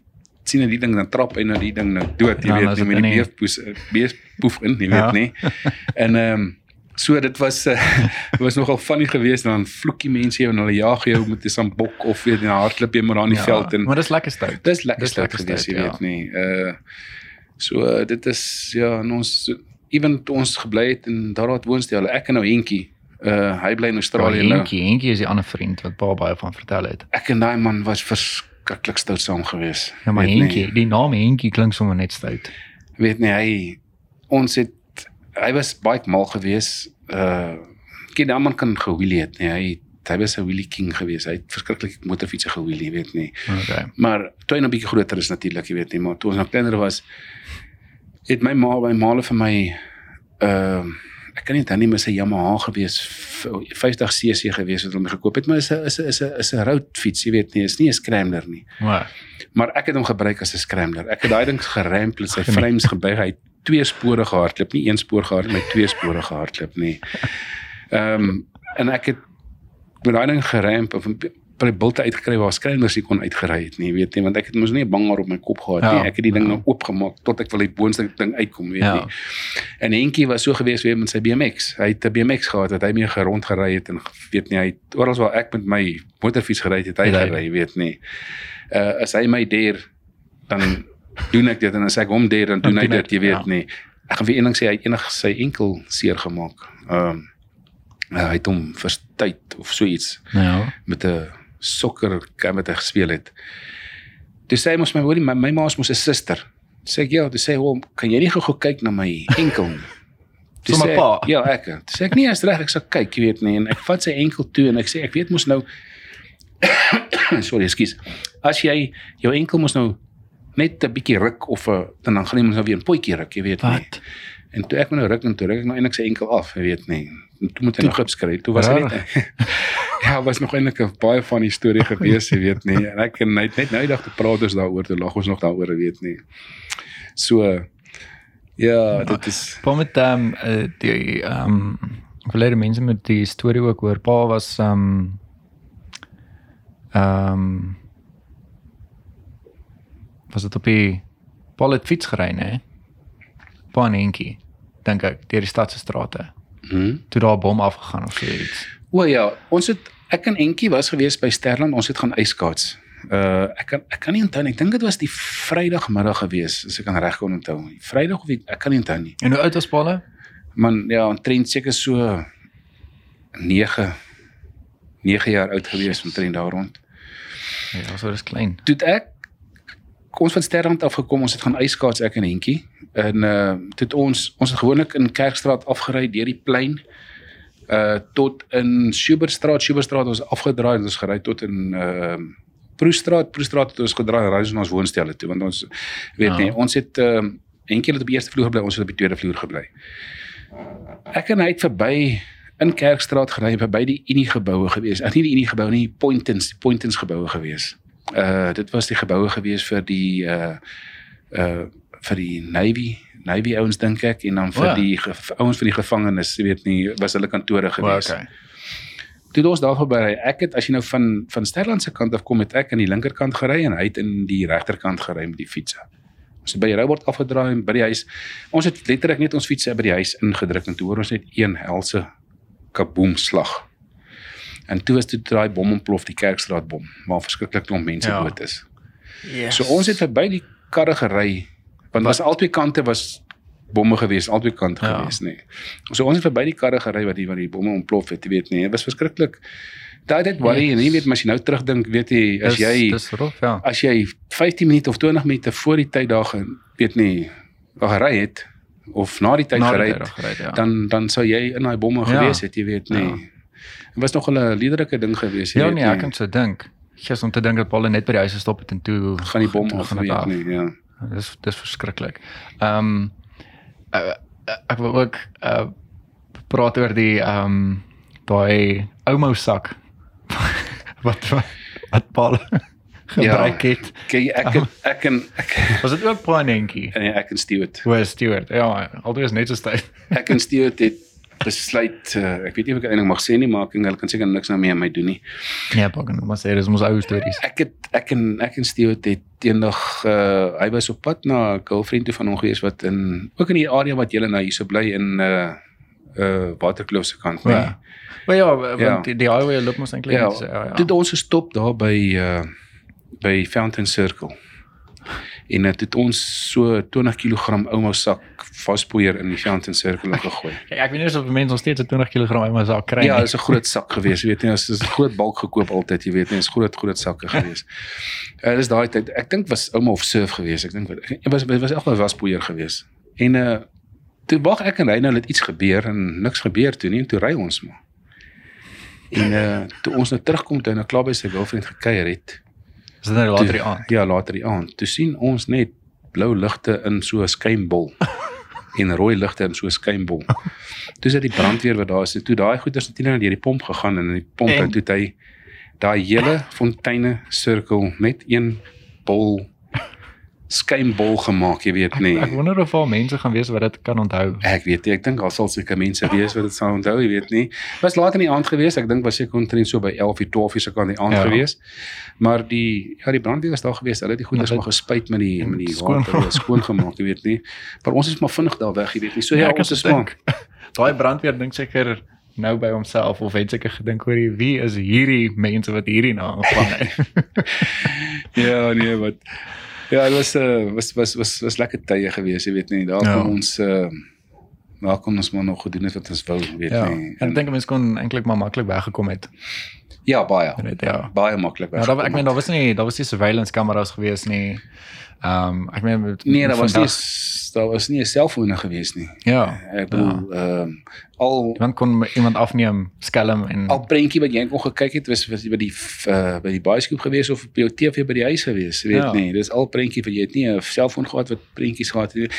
sien jy die ding dan trap hy nou die ding nou dood, jy Ja, weet nie dit met die beespoes beespoef in, jy weet Ja. nie. En ehm um, so dit was uh, was nogal funny geweest en dan vloek die mense jou en hulle jaag jou met 'n sambok of weet jy hardloop jy maar daar in die ja, veld en maar dis lekker stout. dis lekker stout geweest, jy stout, weet nie. Uh so uh, dit is ja, en ons ewen ons gebly het in daar woonstel, ek en nou Henkie, uh hy bly in Australië nou. Henkie, Henkie is die ander vriend wat baie baie van vertel het. Ek en daai man was verskriklik stout saam geweest. Ja, maar. Henkie, die naam Henkie klink sommer net stout. weet nie hy ons het hy was baie mal geweest. Uh ken die man kan gewielie het, nee, hy hy was 'n wheelie king geweest. Hy het verskriklik motorfietsse gewielie, weet nie. Okay. Maar toe hy nou bietjie groter is natuurlik, jy weet nie, maar toe ons nog kleiner was, het my ma my ma vir my ehm uh, ek kan nie dan nie mis 'n Yamaha gewees 50 cc gewees wat hom gekoop het maar is 'n is 'n is 'n is 'n roadfiets jy weet nie is nie 'n scrambler nie. Maar maar ek het hom gebruik as 'n scrambler. Ek het daai ding gerempel sy frames gebuig hy het twee spore gehardloop nie een spoor gehardloop maar twee spore gehardloop nie ehm um, en ek het met daai ding geremp of by die bulte uitgekry waar skryners nie kon uitgery het nie, weet jy, want ek het mos nie 'n banger op my kop gehad Ja, nie. Ek het die ding ja. nou oopgemaak tot ek wil die boonste ding uitkom, weet Ja. jy. En Henkie was so gewees weer met sy BMX. Hy het 'n BMX gehad wat hy mee gerond gery het en weet nie, hy het oral waar ek met my motorfiets gery het, het hy gery, weet nie. Uh as hy my deer dan doen ek dit en as ek hom deer dan doen Dan hy doen hy dit, jy weet ja. nie. Ek gaan vir een ding sê hy het enig sy enkel seer gemaak. Ehm um, hy het hom verstuit of so iets ja. met 'n sokker met hy gespeel het. Toe sê hy mos my hoorie my, my ma is mos 'n suster. Toe sê ek ja, toe sê hom, kan jy nie gou-gou kyk na my enkel nie? Toe sê pa. Ja, ek. Toe sê ek nee, is reg, ek sal kyk, jy weet nie en ek vat sy enkel toe en ek sê ek weet mos nou sorry, ekskuus. As jy jou enkel mos nou net 'n bietjie ruk of 'n dan dan gaan mos nou weer 'n potjie ruk, jy weet nie. Wat? En toe ek my nou ruk en toe ruk ek nou eintlik sy enkel af, jy weet nie. En toe moet hy nog gips kry. Toe was hy net Ja, was nog eintlik 'n baie van die storie gewees, jy weet nie. En ek en het net nou die dag te praat ons daaroor, toe lag ons nog daaroor, jy weet nie. So ja, dit is Pa met ehm um, die ehm um, verlede mense met die storie ook hoor. Pa was ehm um, ehm um, was dit op die Paul het fiets gery, né? Pa en Henkie, dink ek, deur die stad se strate. hm. Toe daar 'n bom afgegaan of so iets. O ja, ons het ek en Entjie was gewees by Sterland, ons het gaan yskaats. Uh ek kan ek kan nie onthou nie. Ek dink dit was die Vrydagmiddag gewees, as ek kan reg kon onthou. Vrydag of die, ek kan nie onthou nie. En hoe oud was Paul? Man, ja, omtrent seker so 9 9 jaar oud gewees omtrent daar rond. Ja, so dis klein. Toe ek ons van Sterland af gekom, ons het gaan yskaats ek en Henkie. En uh toe ons ons het gewoonlik in Kerkstraat afgery deur die plein uh tot in Schubertstraat, Schubertstraat ons afgedraai en ons gery tot in uh Proestraat, Proestraat het ons gedraai en ry ons na ons woonstelle toe want ons weet Ja. nie, ons het uh Henkie het op die eerste vloer gebly, ons het op die tweede vloer gebly. Ek en hy het verby in Kerkstraat gery verby die Unie geboue gewees. Ag nie die Unie gebou nie, Pointens, die Pointens geboue gewees. Uh dit was die geboue gewees vir die uh uh vir die Navy Navy ouens dink ek en dan vir O ja. die ouens van die gevangenes, jy weet nie, was hulle kantore gewees. Okay. Toe het ons daar verby ry. Ek het as jy nou van van Sterland se kant af kom het ek aan die linkerkant gery en hy het in die regterkant gery met die fietsse. Ons het by die Roubort afgedraai en by die huis. Ons het letterlik net ons fietsse by die huis ingedruk en toe hoor ons net een helse kaboom slag. En toe was dit daai bom ontplof, die Kerkstraat bom, waar verskriklik klomp mense Ja. dood is. Yes. So ons het verby die karre gery want was albei kante was bomme gewees, albei kante Ja. gewees, nê. Nee. So ons het verby die karre gery wat die wat die bomme ontplof het, jy weet nie. Dit was verskriklik. Daai dit worry en jy weet maar as jy nou terugdink, weet jy, as Dis- jy dis rof, ja. as jy 15 minute of 20 minute voor die tyd daar ge- weet nie gery het of na die tyd gery het, ja. dan dan sou jy in daai bomme Ja. gewees het, jy weet nie. Ja. Dit was nog 'n liderlike ding gewees, jy Ja weet nee, nie. ek kan so dink. Gies om te dink dat Paul net by die huis gestop het en toe gaan die bom af, gaan weet nie, ja. Dis dis verskriklik. Ehm um, uh, ek wil ook uh praat oor die ehm um, daai ouma sak wat wat, Paul gebruik het. Kyk ek ek ek en ek Was dit ook paanentjie? nee, ek en Stewart. Hoe is Stewart? Ja, altyd is net so styf. Ek en Stewart het besluit uh, ek weet nie of ek eintlik mag sê nie, maar ek en hulle kan seker niks nou meer aan my doen nie. Ja, pak en maar sê dis ons ou stories. Ek het ek en ek en Stewart het eendag uh, hy was op pad na 'n girlfriend toe van hom gewees wat in ook in die area wat julle nou hierso bly in uh uh Waterkloof se kant, nee. Ja. Maar ja, want Ja. die, die highway loop mos eintlik Ja, net so, ja, ja. Het ons gestop daar by uh by Fountain Circle. En dit het ons so 20 kg ouma sak vaspoeier in die Fountain Circle gegooi. Ja, ek weet nie of mense nog steeds 'n 20 kg my sak kry Ja, nie. dit is 'n groot sak gewees, jy weet nie, dit is 'n groot balk gekoop altyd, jy weet nie, is groot groot sakke gewees. Uh, dis daai tyd. Ek dink was ouma of surf gewees. Ek dink wat- dit was was echt 'n waspoeier gewees. En uh toe wag ek en hy nou het iets gebeur en niks gebeur toe nie en toe ry ons maar. En uh toe ons nou terugkom toe hy nou klaar by sy girlfriend gekuier het. Is dit nou later die aand? Ja, later die aand. Toe sien ons net blou ligte in so 'n skuimbol en rooi ligte in so 'n skuimbol. Toe sit die brandweer wat daar is. Toe daai goeders natuurlik deur die pomp gegaan en in die pomp En? toe het hy daai hele fonteine sirkel met een bol skuimbol gemaak, jy weet nie. Ek wonder of al mense gaan wees wat dit kan onthou. Ek weet nie, ek dink daar sal seker mense wees wat dit sal onthou, jy weet nie. Was laat in die aand gewees, ek dink was seker omtrent so by 11:00, 12:00 se kant die aand Ja. ja. gewees. Maar die ja, die brandweer was daar gewees. Hulle het die goeders Maar gespuit met die met die skoon- water, skoon gemaak, jy weet nie. Maar ons is maar vinnig daar weg, jy weet nie. So ja, ek ons is maar Daai brandweer dink seker nou by homself of het seker gedink oor wie is hierdie mense wat hierdie na aangevang het. Ja, nee, wat Ja, dit was uh, was was was was lekker tye gewees, jy weet nie. Daar Ja. kom ons uh daar kom ons maar nog gedoen het wat ons wou, weet ja. nie. En ek dink mense kon eintlik maar maklik weggekom het. ja, baie. Net ja. Baie maklik Ja, weg. daar ek meen daar was nie daar was nie surveillance kameras gewees nie. Ehm um, ek meen Nee, daar was nie daar was nie 'n selfone gewees nie. Ja. Ek bedoel ehm al Iemand kon iemand afneem, skelm en al prentjie wat jy kon gekyk het was was by die uh, by die bioskoop gewees of op jou TV by die huis gewees, weet Ja. ja. nie. Dis al prentjie wat jy het nie 'n selfoon gehad wat prentjies gehad het nie.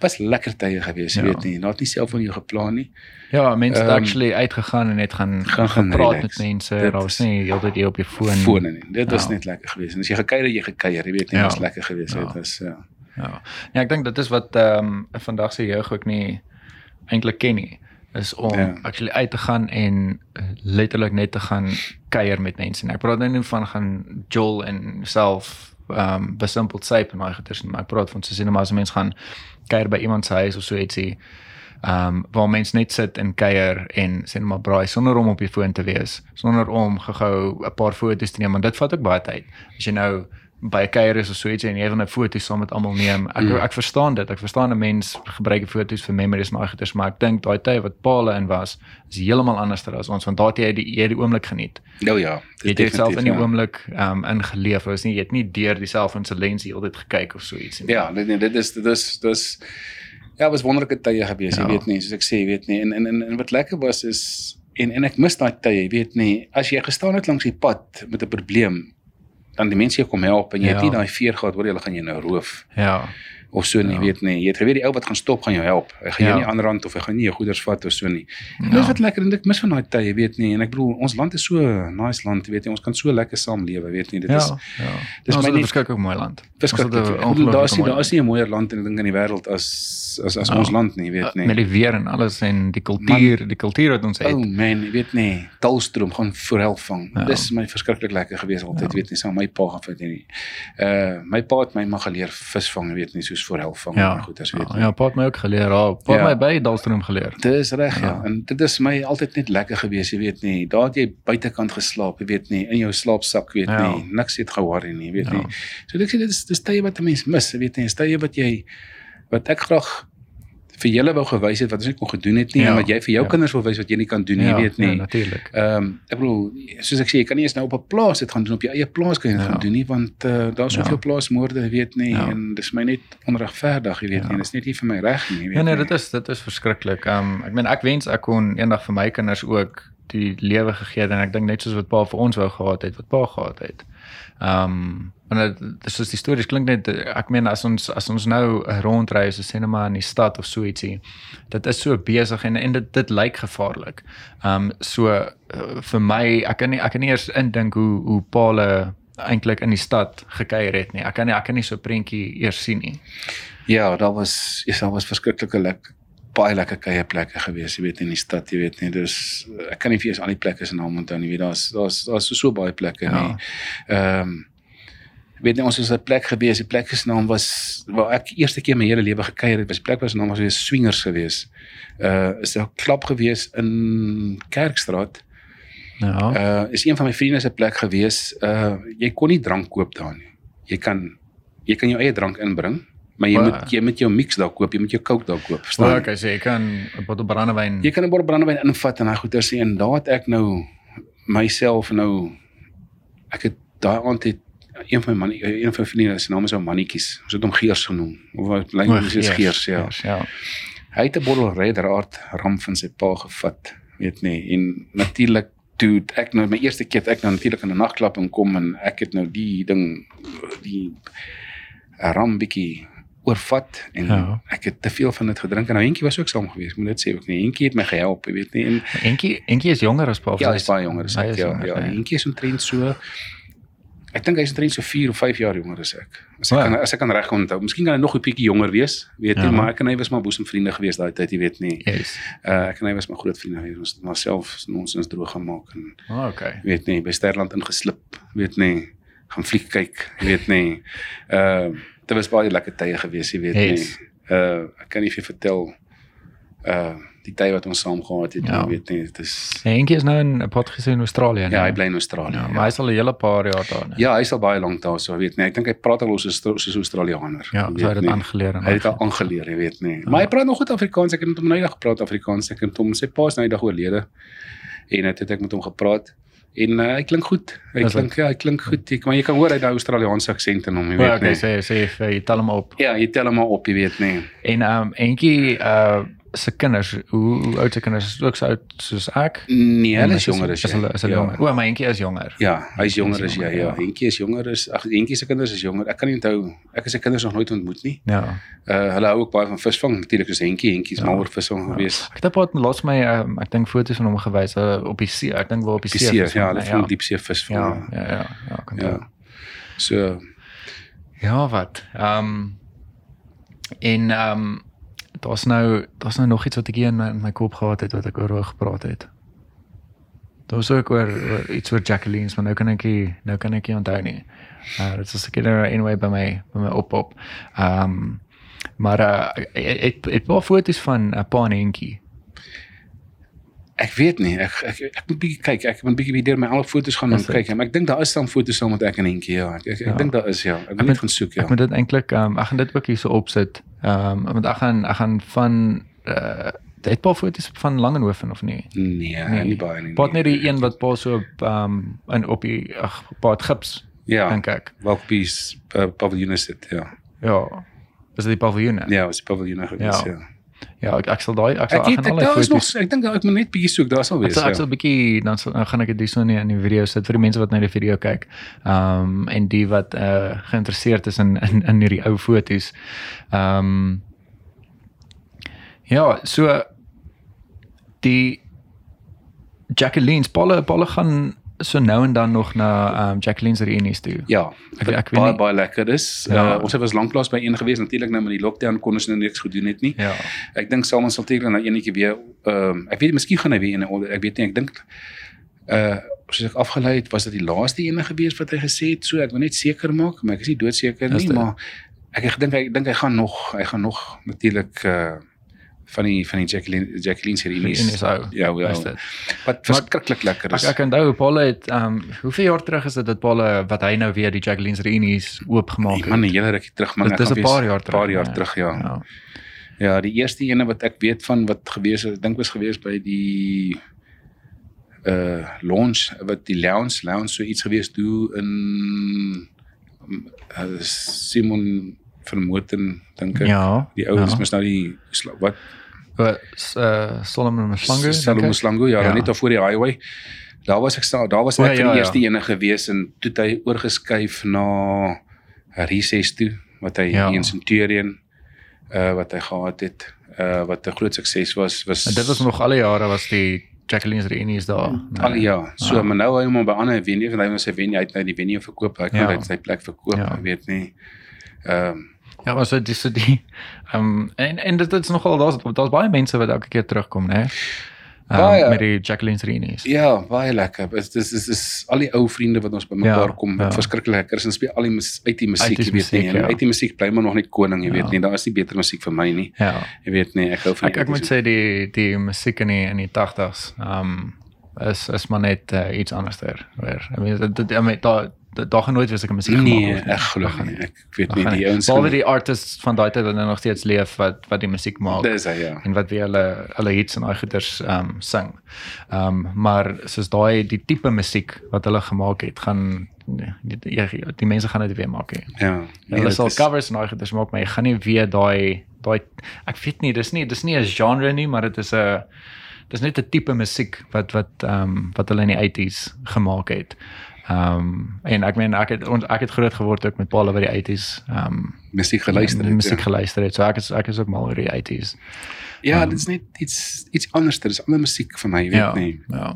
Was lekker tye gewees, Ja. weet nie. Daar het nie selfoon jou geplan nie. ja, mense het Ehm, actually uitgegaan en het gaan gaan- gaan praat relax. met mense. Daar was nie heeltyd jy op jou foon. Fone nie. Dit was Ja. net lekker gewees. En as jy gekuier het, jy gekuier, jy weet nie, Ja. was lekker gewees. Ja. Dit was ja. Ja. Ja, ek dink dit is wat ehm um, vandag se jeug ook nie eintlik ken nie is om Ja. actually uit te gaan en letterlik net te gaan kuier met mense. En ek praat nou nie van gaan jol en self ehm um, besimpeld syp en daai goeters nie, maar ek praat van so sien maar as 'n mens gaan kuier by iemand se huis of so ietsie ehm um, waar mense net sit en kuier en sê net maar braai sonder om op die foon te wees, sonder om gou-gou 'n paar foto's te neem want dit vat ook baie tyd. As jy nou by 'n kuier is of so ietsie en jy wil 'n foto saam met almal neem. Ek Mm. ek verstaan dit. Ek verstaan 'n mens gebruik die foto's vir memories en daai goeters, maar ek dink daai tyd wat Paul in was, is heeltemal anders as ons want daar het jy die jy die oomblik geniet. Nou ja, Jy het jouself in die ja. oomblik ehm um, ingeleef. Dit is nie jy het nie deur die selfoon se lens heeltyd gekyk of so iets nie. Ja, dit nee, dit is dit is dis ja, was wonderlike tye gewees, jy Ja. weet nie, soos ek sê, jy weet nie. En en en, en wat lekker was is en en ek mis daai tye, jy weet nie, as jy gestaan het langs die pad met 'n probleem, dan die mense jou kom help en jy Ja. het nie daai veer gehad hoor hulle gaan jou nou roof Ja. of so nie, Ja. ja. weet nie. Jy het geweet die ou wat gaan stop gaan jou help. Hy gaan Ja. jou nie aanrand of hy gaan nie jou goederes vat of so nie. Ja. Ja. Dis wat lekker en ek mis van daai tye, weet nie. En ek bedoel ons land is so nice land, jy weet jy, ons kan so lekker saamlewe, weet nie. Dit Ja. is ja. dis Ons my het 'n verskeie mooi land. het 'n Daar is nie daar is nie 'n mooier land in ek dink in die wêreld as as as Ja. ons land nie, weet nie. met die weer en alles en die kultuur, die kultuur wat ons het. Oh man, jy weet nie, Talstroom gaan voorhelp vang. Ja. Ja. Dis my verskriklik lekker gewees altyd, Ja. ja. weet nie, saam my pa gaan vat nie. Uh my pa het my maar geleer visvang, weet nie, soos voorhelp vang Ja. en goed as weet. Nie. ja, pa het my ook geleer. Ja, pa het Ja. my by Dalstroom geleer. Dis reg ja. Ja. En dit is my altyd net lekker gewees, jy weet nie. Daar het jy buitekant geslaap, jy weet nie, in jou slaapsak, weet Ja. nie. Niks het ge-worry nie, weet Ja. nie. So ek sê dit is dis tye wat 'n mens mis, weet nie. Dis tye wat jy wat ek graag vir julle wou gewys het wat ons nie kon gedoen het nie Ja. en wat jy vir jou Ja. kinders wil wys wat jy nie kan doen nie, jy weet nie. Ja, natuurlik. Ehm um, ek bedoel soos ek sê jy kan nie eens nou op 'n plaas dit gaan doen op jou eie plaas kan jy dit Ja. gaan doen nie want uh, daar's Ja. soveel plaasmoorde jy weet nie Ja. en dis my net onregverdig jy weet Ja. nie dis net nie vir my reg nie jy weet Ja nee, nie. dit is dit is verskriklik. Um ek meen ek wens ek kon eendag vir my kinders ook die lewe gegee het en ek dink net soos wat pa vir ons wou gehad het, wat pa gehad het. Um want dit soos die stories klink net ek meen as ons as ons nou rondry so sê net maar in die stad of so ietsie. Dit is so besig en en dit dit lyk gevaarlik. Um so uh, vir my ek kan nie ek kan nie eers indink hoe hoe Paul eintlik in die stad gekuier het nie. Ek kan nie ek kan nie so 'n prentjie eers sien nie. Ja, daar was ja, daar was verskriklike baie lekker kuierplekke gewees, jy weet in die stad, jy weet nie. Dus ek kan nie vir eens al die plekke se name onthou nie. Weet daar's daar's daar's so, so baie plekke Ja. nie. Ehm um, weet nie ons is 'n plek gewees, die plek se naam was waar ek eerste keer my hele lewe gekuier het, was die plek was naam was weer Swingers gewees. Uh is 'n klub gewees in Kerkstraat. Ja. Uh is een van my vriende se plek gewees. Uh jy kon nie drank koop daar nie. Jy kan jy kan jou eie drank inbring, maar jy moet jy moet jou mix daar koop, jy moet jou coke daar koop, verstaan? Okay, so jy kan 'n bottel brandewyn. Jy kan 'n bottel brandewyn invat en daai goeie sê en daar het ek nou myself nou ek het daai aand het een van my man een van my vriende se naam is ou mannetjies. Ons het hom Geers genoem. Of wat ons is Geers, ja. Geers, ja. hy het 'n bottel Red Raad ram van sy pa gevat, weet nie. En natuurlik toe ek nou my eerste keer ek nou natuurlik in 'n nagklub inkom en ek het nou die ding die ram bietjie oorvat en Ja. ek het te veel van dit gedrink en nou Henkie was ook saam gewees. Moet net sê ook nie. Henkie het my gehelp, jy weet nie. En Enkie Enkie is jonger as Paul. ja, hy is baie jonger as ek. Ja, jonger, ja. ja. Henkie is omtrent so Ek dink hy's omtrent so 4 of 5 jaar jonger as ek. As ek ja. kan as ek kan reg onthou. Miskien kan hy nog 'n bietjie jonger wees, weet jy, Ja. maar ek en hy was maar boesemvriende gewees daai tyd, jy weet nie. Yes. Uh ek en hy was maar groot vriende gewees. Ons het maar self nonsens droog gemaak en Oh, okay. weet nie by Sterland ingeslip, weet nie, gaan fliek kyk, weet nie. Uh dit was baie lekker tye gewees, jy weet Yes. nie. Uh ek kan nie vir vertel uh die tyd wat ons saam gehad het, Ja. jy weet nie, dit is Enkie is nou in Potgieter in Australië. ja, hy bly in Australië. Ja, maar hy's al 'n hele paar jaar daar. nee. Ja, hy is al baie lank daar, so weet nie. Ek dink hy praat al soos soos Australianer. Ja, so hy het dit nie. aangeleer en Hy het dit aangeleer, jy weet nie. Maar hy praat nog goed Afrikaans. Ek het met hom nou eendag gepraat Afrikaans. Ek het hom sy pa is nou eendag oorlede. En het, het ek met hom gepraat. En uh, hy klink goed. Hy Is klink ja, hy klink goed. Ek, maar jy kan hoor hy het 'n Australiese aksent in hom, jy Ja, weet okay, nie. sê sê vir jy tel hom op. Ja, jy tel hom op, jy weet nie. En ehm um, Enkie uh se kinders, hoe, hoe oud se kinders is ook so oud soos ek? Nee, hulle is Is- jonger as Is jy. hulle is hulle ja. jonger? O, maar Enkie is jonger. Ja, hy's jonger is as jy. jonger, Ja, ja. Henkie is jonger as ag Henkie se kinders is jonger. Ek kan nie onthou. Ek het sy kinders nog nooit ontmoet nie. Ja. Uh hulle hou ook baie van visvang. Natuurlik soos Henkie, Henkie is Ja. mal oor visvang gewees. Ek het op laas my um, ek dink foto's van hom gewys uh, op die see. Ek dink wel op die Die see. is ja, hom, hulle nee, vang diepsee visvang. Ja, ja, ja, ja, kan Ja. ja. So Ja, wat? Ehm um, en ehm um, daar's nou daar's nou nog iets wat ek hier in my, in my kop gehad het wat ek oor gepraat het. Daar was ook oor, oor iets oor Jacqueline's, maar nou kan ek nie nou kan ek nie onthou nie. Uh dit is seker nou anyway by my by my op op. Ehm um, maar uh het het paar foto's van 'n pa en Enkie. Ek weet nie. Ek ek, ek moet bietjie kyk. Ek moet bietjie weer deur my al foto's gaan Is kyk. Maar ek dink daar is dan foto's saam met ek en Henkie. Ja, ek ek, ek Ja. dink daar is ja. Ek moet- moet net gaan soek ja. Ek moet dit eintlik ehm um, ek gaan dit ook hierso opsit. Ehm um, want ek gaan ek gaan van uh het paar foto's van Langenhoven of nie? Nee, nee, nie baie nie. Pat net die een wat pa so ehm um, in op die ag paad gips Ja. dink ek. Welke piece uh, paviljoen is dit? Ja. Ja. Is dit die paviljoene? Ja, was die paviljoen gewees, Ja. ja. Ja, ek, ek sal daai ek sal Ek ek het gaan ek, al daar die is nog foto's ek dink ek moet net bietjie soek. Daar sal Ek wees. sal ek Ja. sal 'n bietjie dan sal gaan ek dit hierso in die, in die video sit vir die mense wat na die video kyk. Ehm um, en die wat uh geïnteresseerd is in in in hierdie ou foto's. Ehm um, Ja, so die Jacqueline's Paul Paul gaan so nou en dan nog na ehm um, Jacqueline's reunies toe. Ja, Ek- ek, weet baie nie- baie lekker is. Ja. Uh, ons het was lanklaas by een gewees natuurlik nou met die lockdown kon ons nou niks gedoen het nie. Ja. Ek dink Salman sal teker nou enetjie weer ehm um, ek weet miskien gaan hy weer een ek weet nie ek dink uh soos ek afgelei het was dit die laaste ene gewees wat hy gesê het so ek wil net seker maak maar ek is nie doodseker nie maar ek ek dink ek dink hy gaan nog hy gaan nog natuurlik uh van die van die Jacqueline Jacqueline se reunies. Reunies ou. Ja, ja. Is dit? Wat verskriklik lekker Ek is. ek onthou Paul het ehm um, hoeveel jaar terug is dit dat Paul eh, wat hy nou weer die Jacqueline's reunies oopgemaak Nee, het? man, 'n hele rukkie terug man. Ek dis gaan 'n paar jaar terug, Paar jaar ja. terug, ja. Ja. Ja, die eerste ene wat ek weet van wat gewees het, ek dink was gewees by die uh launch wat die lounge lounge so iets gewees toe in uh, Simon van Moten dink ek. Ja. Die ouens ja. mos nou die wat Wat uh, Solomon Mslangu? Salomon Slango, ja, Ja. ja. net daar voor die highway. Daar was ek staan, daar was ek vir ja, die ja. eerste ene gewees en toe het hy oorgeskuif na Recess toe wat hy Ja. ja. in Centurion uh wat hy gehad het uh wat 'n groot sukses was was En dit was nog alle jare was die Jacqueline's reunies daar. Nee. al ja so Ja. maar nou hy hom by ander venue want hy moet sy venue uit nou die venue verkoop hy kan Ja. uit sy plek verkoop Ja. ja. weet nie ehm um, Ja, maar so dis so die ehm um, en en dit is nogal daar's daar's baie mense wat elke keer terugkom, né? Um, Baie. met die Jacqueline's reunies. ja baie lekker dis dis dis is al die ou vriende wat ons bymekaar Ja, kom ja. wat verskriklik lekker is en speel al die mus, uit die musiek jy weet nie ja. uit die musiek bly maar nog net koning jy Ja. weet nie daar is nie beter musiek vir my nie Ja. jy weet nie ek hou van Ek ek moet sê die die musiek in die in die 80s ehm um, is is maar net uh, iets anderster. Weer. I mean dit dit- I mean daar daar gaan nooit weer sulke musiek nee gemaak word nie. ek glo gaan nie ek weet nie die ouens Behalwe gaan- die artists van daai tyd wat nou nog steeds leef wat wat die musiek maak. dis hy ja en wat weer hulle hulle hits en daai goeters ehm um, sing. Ehm um, maar soos daai die tipe musiek wat hulle gemaak het gaan die, die, die mense gaan dit weer maak nie. Ja. Hulle dit sal is- covers en daai goeders maak, maar jy gaan nie weer daai daai ek weet nie, dis nie dis nie 'n genre nie, maar dit is 'n dis net 'n tipe musiek wat wat ehm um, wat hulle in die 80s gemaak het. Ehm um, en ek meen ek het ons ek het groot geword ook met Paul oor die 80s. Ehm um, musiek geluister het. musiek ja. geluister het. So ek is ek is ook mal oor die 80s. Ja, dit is net iets iets anders. Dit is ander musiek vir my, weet Ja. nie. Ja.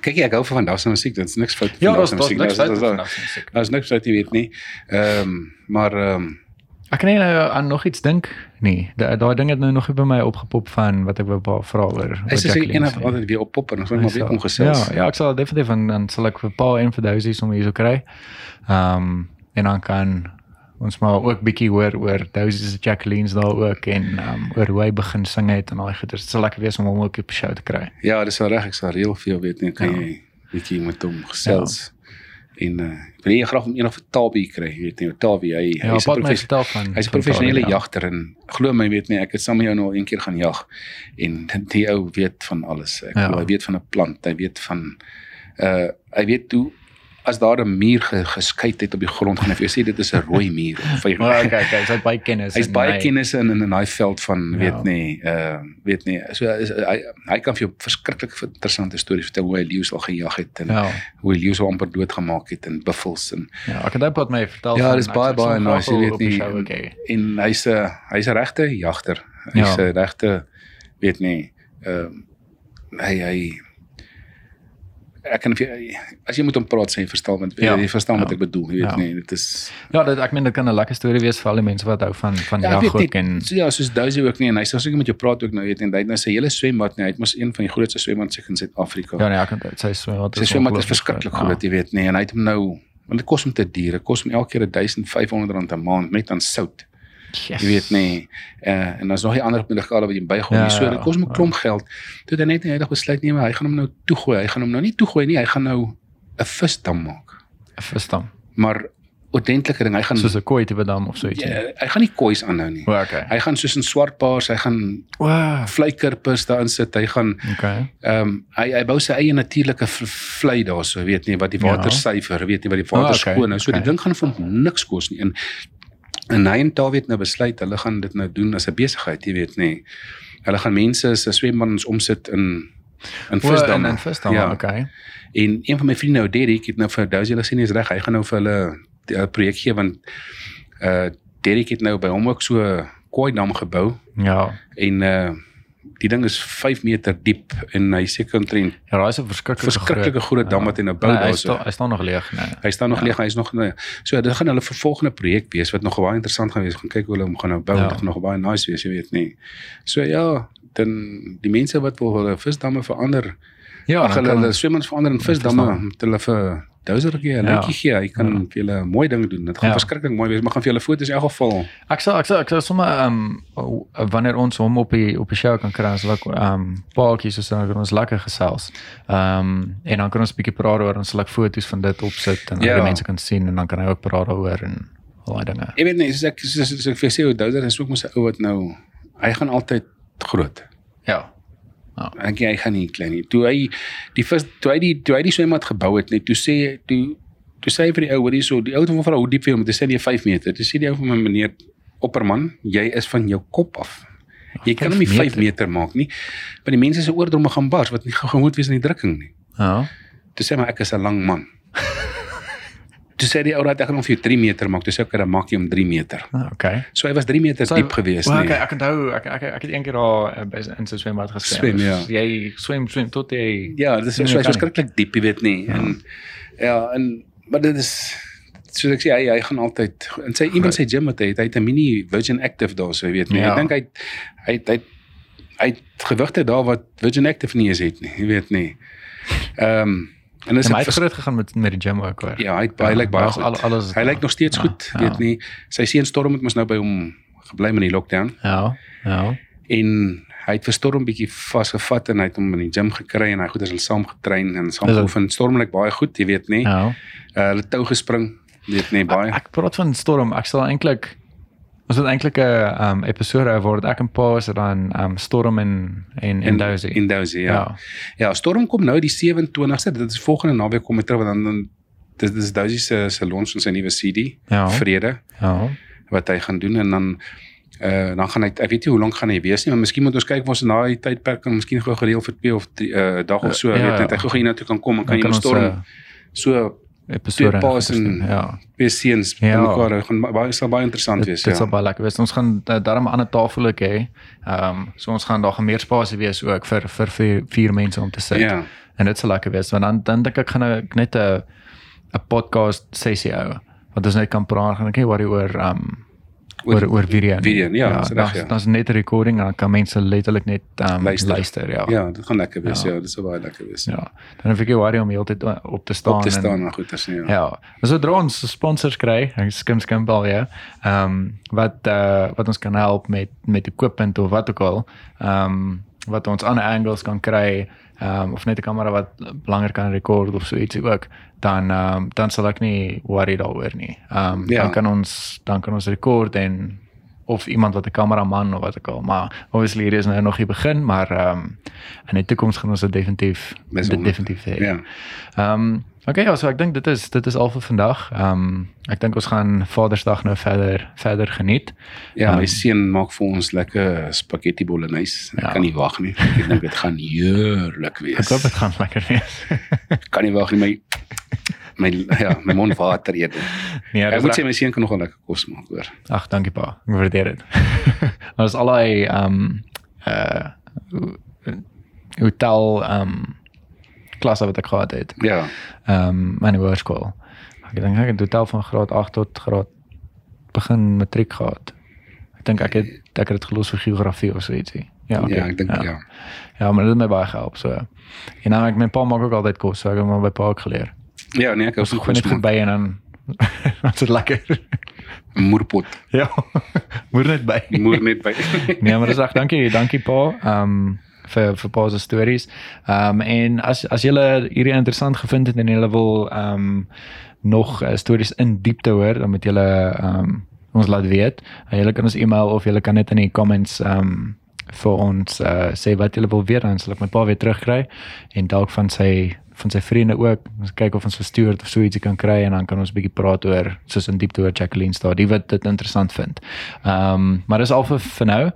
Kyk ek hou van vandag se musiek. Dit is niks fout met Ja, daar's se daar's musiek. niks Daar's- fout met daar's- se musiek. Daar's niks fout, jy weet nie. Ehm, maar ehm Ek kan nie nou aan nog iets dink nie. Da- Daai ding het nou nog by my opgepop van wat ek wou vra oor. oor Hy sê Jacqueline een se. of altyd weer op pop en ons moet maar weer kom gesels. Ja, ja, ek sal definitief en dan sal ek vir Paul en vir Dousie sommer hierso kry. Ehm um, en dan kan ons maar ook bietjie hoor oor Dousie se Jacqueline's daar ook en ehm um, oor hoe hy begin sing het en al die goeie. Dit sal lekker wees om hom ook op die show te kry. Ja, dis reg. Ek sal reël vir jou weet nie kan Ja. jy bietjie met hom gesels. En uh, ek wil graag om een of 'n Tabi kry, jy weet nie, Tabi, hy Ja, hy's 'n Pat my profes- vertel van hy's 'n professionele ja. jagter en glo my weet nie, ek het saam met jou nou al een keer gaan jag en die ou weet van alles. Ek Ja. glo hy weet van 'n plant, hy weet van uh hy weet hoe as daar 'n muur ge, geskei het op die grond gaan hy vir jou sê dit is 'n rooi muur of hy Maar okay, okay, so hy het baie kennis. Hy's baie hy- kennis in in in daai veld van Ja. weet nie, uh weet nie. So is, hy hy kan vir jou verskriklik interessante stories vertel hoe hy leeu's al gejag het en Ja. hoe hy leeu's amper doodgemaak het en buffels en Ja, ek het daai Pat my vertel Ja, dis baie baie nice, jy weet nie. show hê. en hy's 'n hy's 'n regte jagter. Hy's Ja. 'n regte weet nie, ehm hy hy ek kan as jy moet hom praat sê verstaan wat Ja. jy verstaan wat Ja. ek bedoel, jy weet Ja. nie, dit is Ja, dit ek meen dit kan 'n lekker storie wees vir al die mense wat hou van van Ja, jag ook en so, ja, soos Dousie ook nie en hy sê seker met jou praat ook nou weet en hy het nou sy hele swembad nie, hy het mos een van die grootste swembads in Suid-Afrika. ja nee, ek kan sê wat sy swembad is verskriklik groot, jy weet nie en hy het hom nou want dit kos hom te duur, dit kos hom elke keer 1500 rand 'n maand net aan sout. Ja. Jy weet nie. Uh, en daar's nog die ander munikale wat jy bygooi. Ja, so dit kos 'n ja. klomp geld. Toe het hy net eendag besluit nee, maar hy gaan hom nou toegooi. Hy gaan hom nou nie toegooi nie, hy gaan nou 'n visdam maak. verstaan. Maar ordentlike ding, hy gaan Soos 'n kooi tipe dam of so iets. ja, hy gaan nie koeis aanhou nie. O, okay. Hy gaan soos in swartpaars, hy gaan Wow. vleikerpers daarin sit. Hy gaan Okay. ehm um, hy hy bou sy eie natuurlike vlei daarso, weet nie wat die water Ja. suiwer, weet nie wat die water oh, okay, skoon hou. So okay. die ding gaan vir niks kos nie. En en hy en Dawie het nou besluit hulle gaan dit nou doen as 'n besigheid, jy weet nie. Hulle gaan mense se swembaddens omsit in in visdamme. en en visdam, Ja. okay. En een van my vriende nou Derek het nou vir Dousie hulle sien is reg, hy gaan nou vir hulle 'n projek gee want uh Derek het nou by hom ook so 'n koi dam gebou Ja. en uh die ding is 5 meter diep en hy seker omtrent Ja, daai is 'n verskriklike verskriklike groot dam wat hy nou bou Nee, hy staan hy staan nog leeg, nee. Hy staan nog Ja. leeg, hy is nog nee. So dit gaan hulle vervolgende projek wees wat nog baie interessant gaan wees. Gaan kyk hoe hulle hom gaan nou bou. Ja. Ja. Dit gaan nog baie nice wees, jy weet nie. So ja, dan die mense wat wil hulle visdamme verander. Ja, hulle hulle swemmers verander in visdamme visdamme. met hulle vir dousertjie, 'n Ja. liedjie gee. Hy kan Ja. vir julle mooi dinge doen. Dit gaan Ja. verskriklik mooi wees, maar gaan vir julle foto's in elk geval. Ek sal ek sal ek sal sommer ehm um, wanneer ons hom op die op die show kan kry, sal ek ehm um, paadjies so dan kan ons lekker gesels. Ehm um, en dan kan ons 'n bietjie praat oor en sal ek foto's van dit opsit en Ja. ja. die mense kan sien en dan kan hy ook praat daaroor en al daai dinge. Jy weet nie, soos ek soos, soos ek vir sê, ou douser is ook mos 'n ou wat nou hy gaan altyd groot. Ja. Ek hy gaan nie klein nie. Toe hy die vis toe hy die toe hy die swembad gebou het net toe sê toe toe sê hy vir die ou hoorie so die ou het hom vra hoe diep jy hom, toe sê hy 5 meter. Toe sê die ou vir my meneer opperman, jy is van jou kop af. Jy kan hom nie 5 meter? meter maak nie. Want die mense se oordromme gaan bars wat nie gemoed wees aan die drukking nie. Ja. Toe sê maar ek is 'n lang man. toe sê die ou dat ek gaan hom vir jou 3 meter maak. Toe sê ek dan maak jy hom 3 meter. Ah, okay. So hy was 3 meter So, diep gewees Well, nie. okay, ek onthou ek ek ek het een keer daar by in sy swembad geswem. Swem, ja. Dus Jy swem swem tot jy Ja, dit is so verskriklik diep, jy weet nie. En ja, en maar dit is soos ek sê hy hy gaan altyd in sy iemand sy gym het hy hy het 'n mini Virgin Active daar so, jy weet nie. Ja. Ek dink hy hy hy hy het gewigte daar wat Virgin Active nie eens het nie, jy weet nie. Ehm um, en En hy ek het groot gegaan met met die gym ook hoor. Ja, hy hy lyk baie goed. al- alles is hy lyk nog steeds Ja, goed, ja. weet nie. Sy seun Storm het mos nou by hom gebly met die lockdown Ja. Ja. en hy het vir Storm bietjie vasgevat en hy het hom in die gym gekry en hy goed is hulle saam getrein en saam Is geoefen. Storm lyk baie goed, jy weet nie. Ja. Uh, hulle tou gespring, weet nie baie. Ek praat van storm. Ek sal eintlik ons het eintlik 'n um, episode waar dit ek en Pa is dan um, storm en en en Dozy. In Dozy, ja. ja. Ja. Ja, Storm kom nou die 27ste, dit is volgende naweek kom hy terug want dan dan dis dis Dousie se se launch van sy nuwe CD, Ja. Vrede, Ja. wat hy gaan doen en dan uh dan gaan hy ek weet nie hoe lank gaan hy wees nie, maar miskien moet ons kyk of ons in daai tydperk kan miskien gou gereël vir 2 of 3 uh dag of so, Ja, weet ja. net hy gou hiernatoe kan kom en kan jy kan mos ons, storm eh, so Episode. Paas en- ja. seuns Ja. bymekaar hou. gaan baie sal baie interessant Dit, wees, dit ja. sal baie lekker wees. Ons gaan uh, daarom 'n ander tafel ook hê. Ehm um, so ons gaan daar gaan meer spasie wees ook vir vir vier, vier mense om te sit. Ja. En dit sal lekker wees want dan dan dink ek gaan ek net 'n 'n podcast sessie hou. Want ons net kan praat gaan ek nie worry oor ehm um, oor oor video. video, ja, dis reg, dan- ja. Net 'n recording en dan kan mense letterlik net um, Luister. luister. ja. Ja, dit gaan lekker wees. Ja. Ja, dit sal baie lekker wees. Ja. Dan hoef ek nie worry om heeltyd op te staan Op te en- staan maar goed as nie. Ja. Ja. En sodra ons sponsors kry, skim skim al ja. Ehm um, wat uh wat ons kan help met met equipment of wat ook al. Ehm um, wat ons ander angles kan kry, um, of net 'n kamera wat langer kan rekord of so ietsie ook, dan ehm um, dan sal ek nie worry daaroor nie. Ehm um, Ja. dan kan ons dan kan ons rekord en of iemand wat 'n kameraman of wat ook al, maar obviously hier is nou nog nie begin, maar ehm um, in die toekoms gaan ons dit definitief dit definitief hê. Ja. Ehm um, okay, ja, so ek dink dit is dit is al vir vandag. Ehm um, ek dink ons gaan Vadersdag nou verder verder geniet. Ja, my Ehm, seun maak vir ons lekker spaghetti bolognese. Ek Ja. kan nie wag nie. Ek dink dit gaan heerlik Ek wees. hoop dit gaan lekker wees. kan nie wag nie my my ja, my mond water eet. nee, Ek moet sê my seun kan nogal lekker kos maak hoor. Ag, dankie pa. Ek waardeer dit. Ons al daai ehm um, uh hotel ehm um, klasse wat ek gehad het. Ja. Ehm um, my hoërskool. Ek dink ek het totaal van graad 8 tot graad begin matriek gehad. Ek dink ek het ek het dit gelos vir geografie of so ietsie. Ja, Ja, ek dink ja. Ja, maar dit het my baie gehelp so. En nou ek my pa maak ook altyd kos, so ek het maar by pa ook geleer. Ja, nee, ek gooi kos net verby en dan dan is dit lekker. Moerpot. ja. Moet net by. Moer net by. nee, maar dis reg, dankie, dankie pa. Ehm um, vir vir pa se stories. Ehm um, en as as julle hierdie interessant gevind het en julle wil ehm um, nog uh, stories in diepte hoor, dan moet julle ehm um, ons laat weet. Uh, julle kan ons e-mail of julle kan net in die comments ehm um, vir ons uh, sê wat julle wil weet dan sal ek my pa weer terugkry en dalk van sy van sy vriende ook. Ons kyk of ons verstuur of so ietsie kan kry en dan kan ons 'n bietjie praat oor soos in diepte oor Jacqueline Star, die wat dit interessant vind. Ehm um, maar dis al vir, vir nou.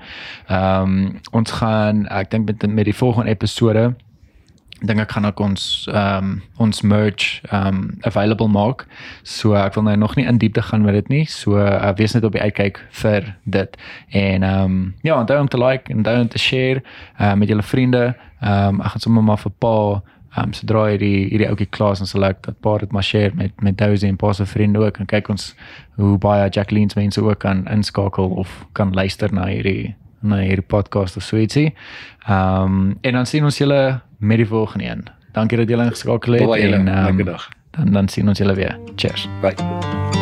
Ehm um, ons gaan ek dink met met die volgende episode dink ek gaan ek ons ehm um, ons merch ehm um, available maak. So ek wil nou nog nie in diepte gaan met dit nie. So uh, wees net op die uitkyk vir dit. En ehm um, ja, onthou om te like en onthou om te share uh, met julle vriende. Ehm um, ek gaan sommer maar vir pa Ehm um, sodra hierdie hierdie ouetjie klaar is en selek dat pa dit maar share met met Dozy en pa se vriende ook en kyk ons hoe baie Jacqueline's mense ook kan inskakel of kan luister na hierdie na hierdie podcast of so ietsie. Ehm um, en dan sien ons julle met die volgende een. Dankie dat julle ingeskakel het julle, en ehm, lekker dag. dan dan sien ons julle weer. Cheers. Bye.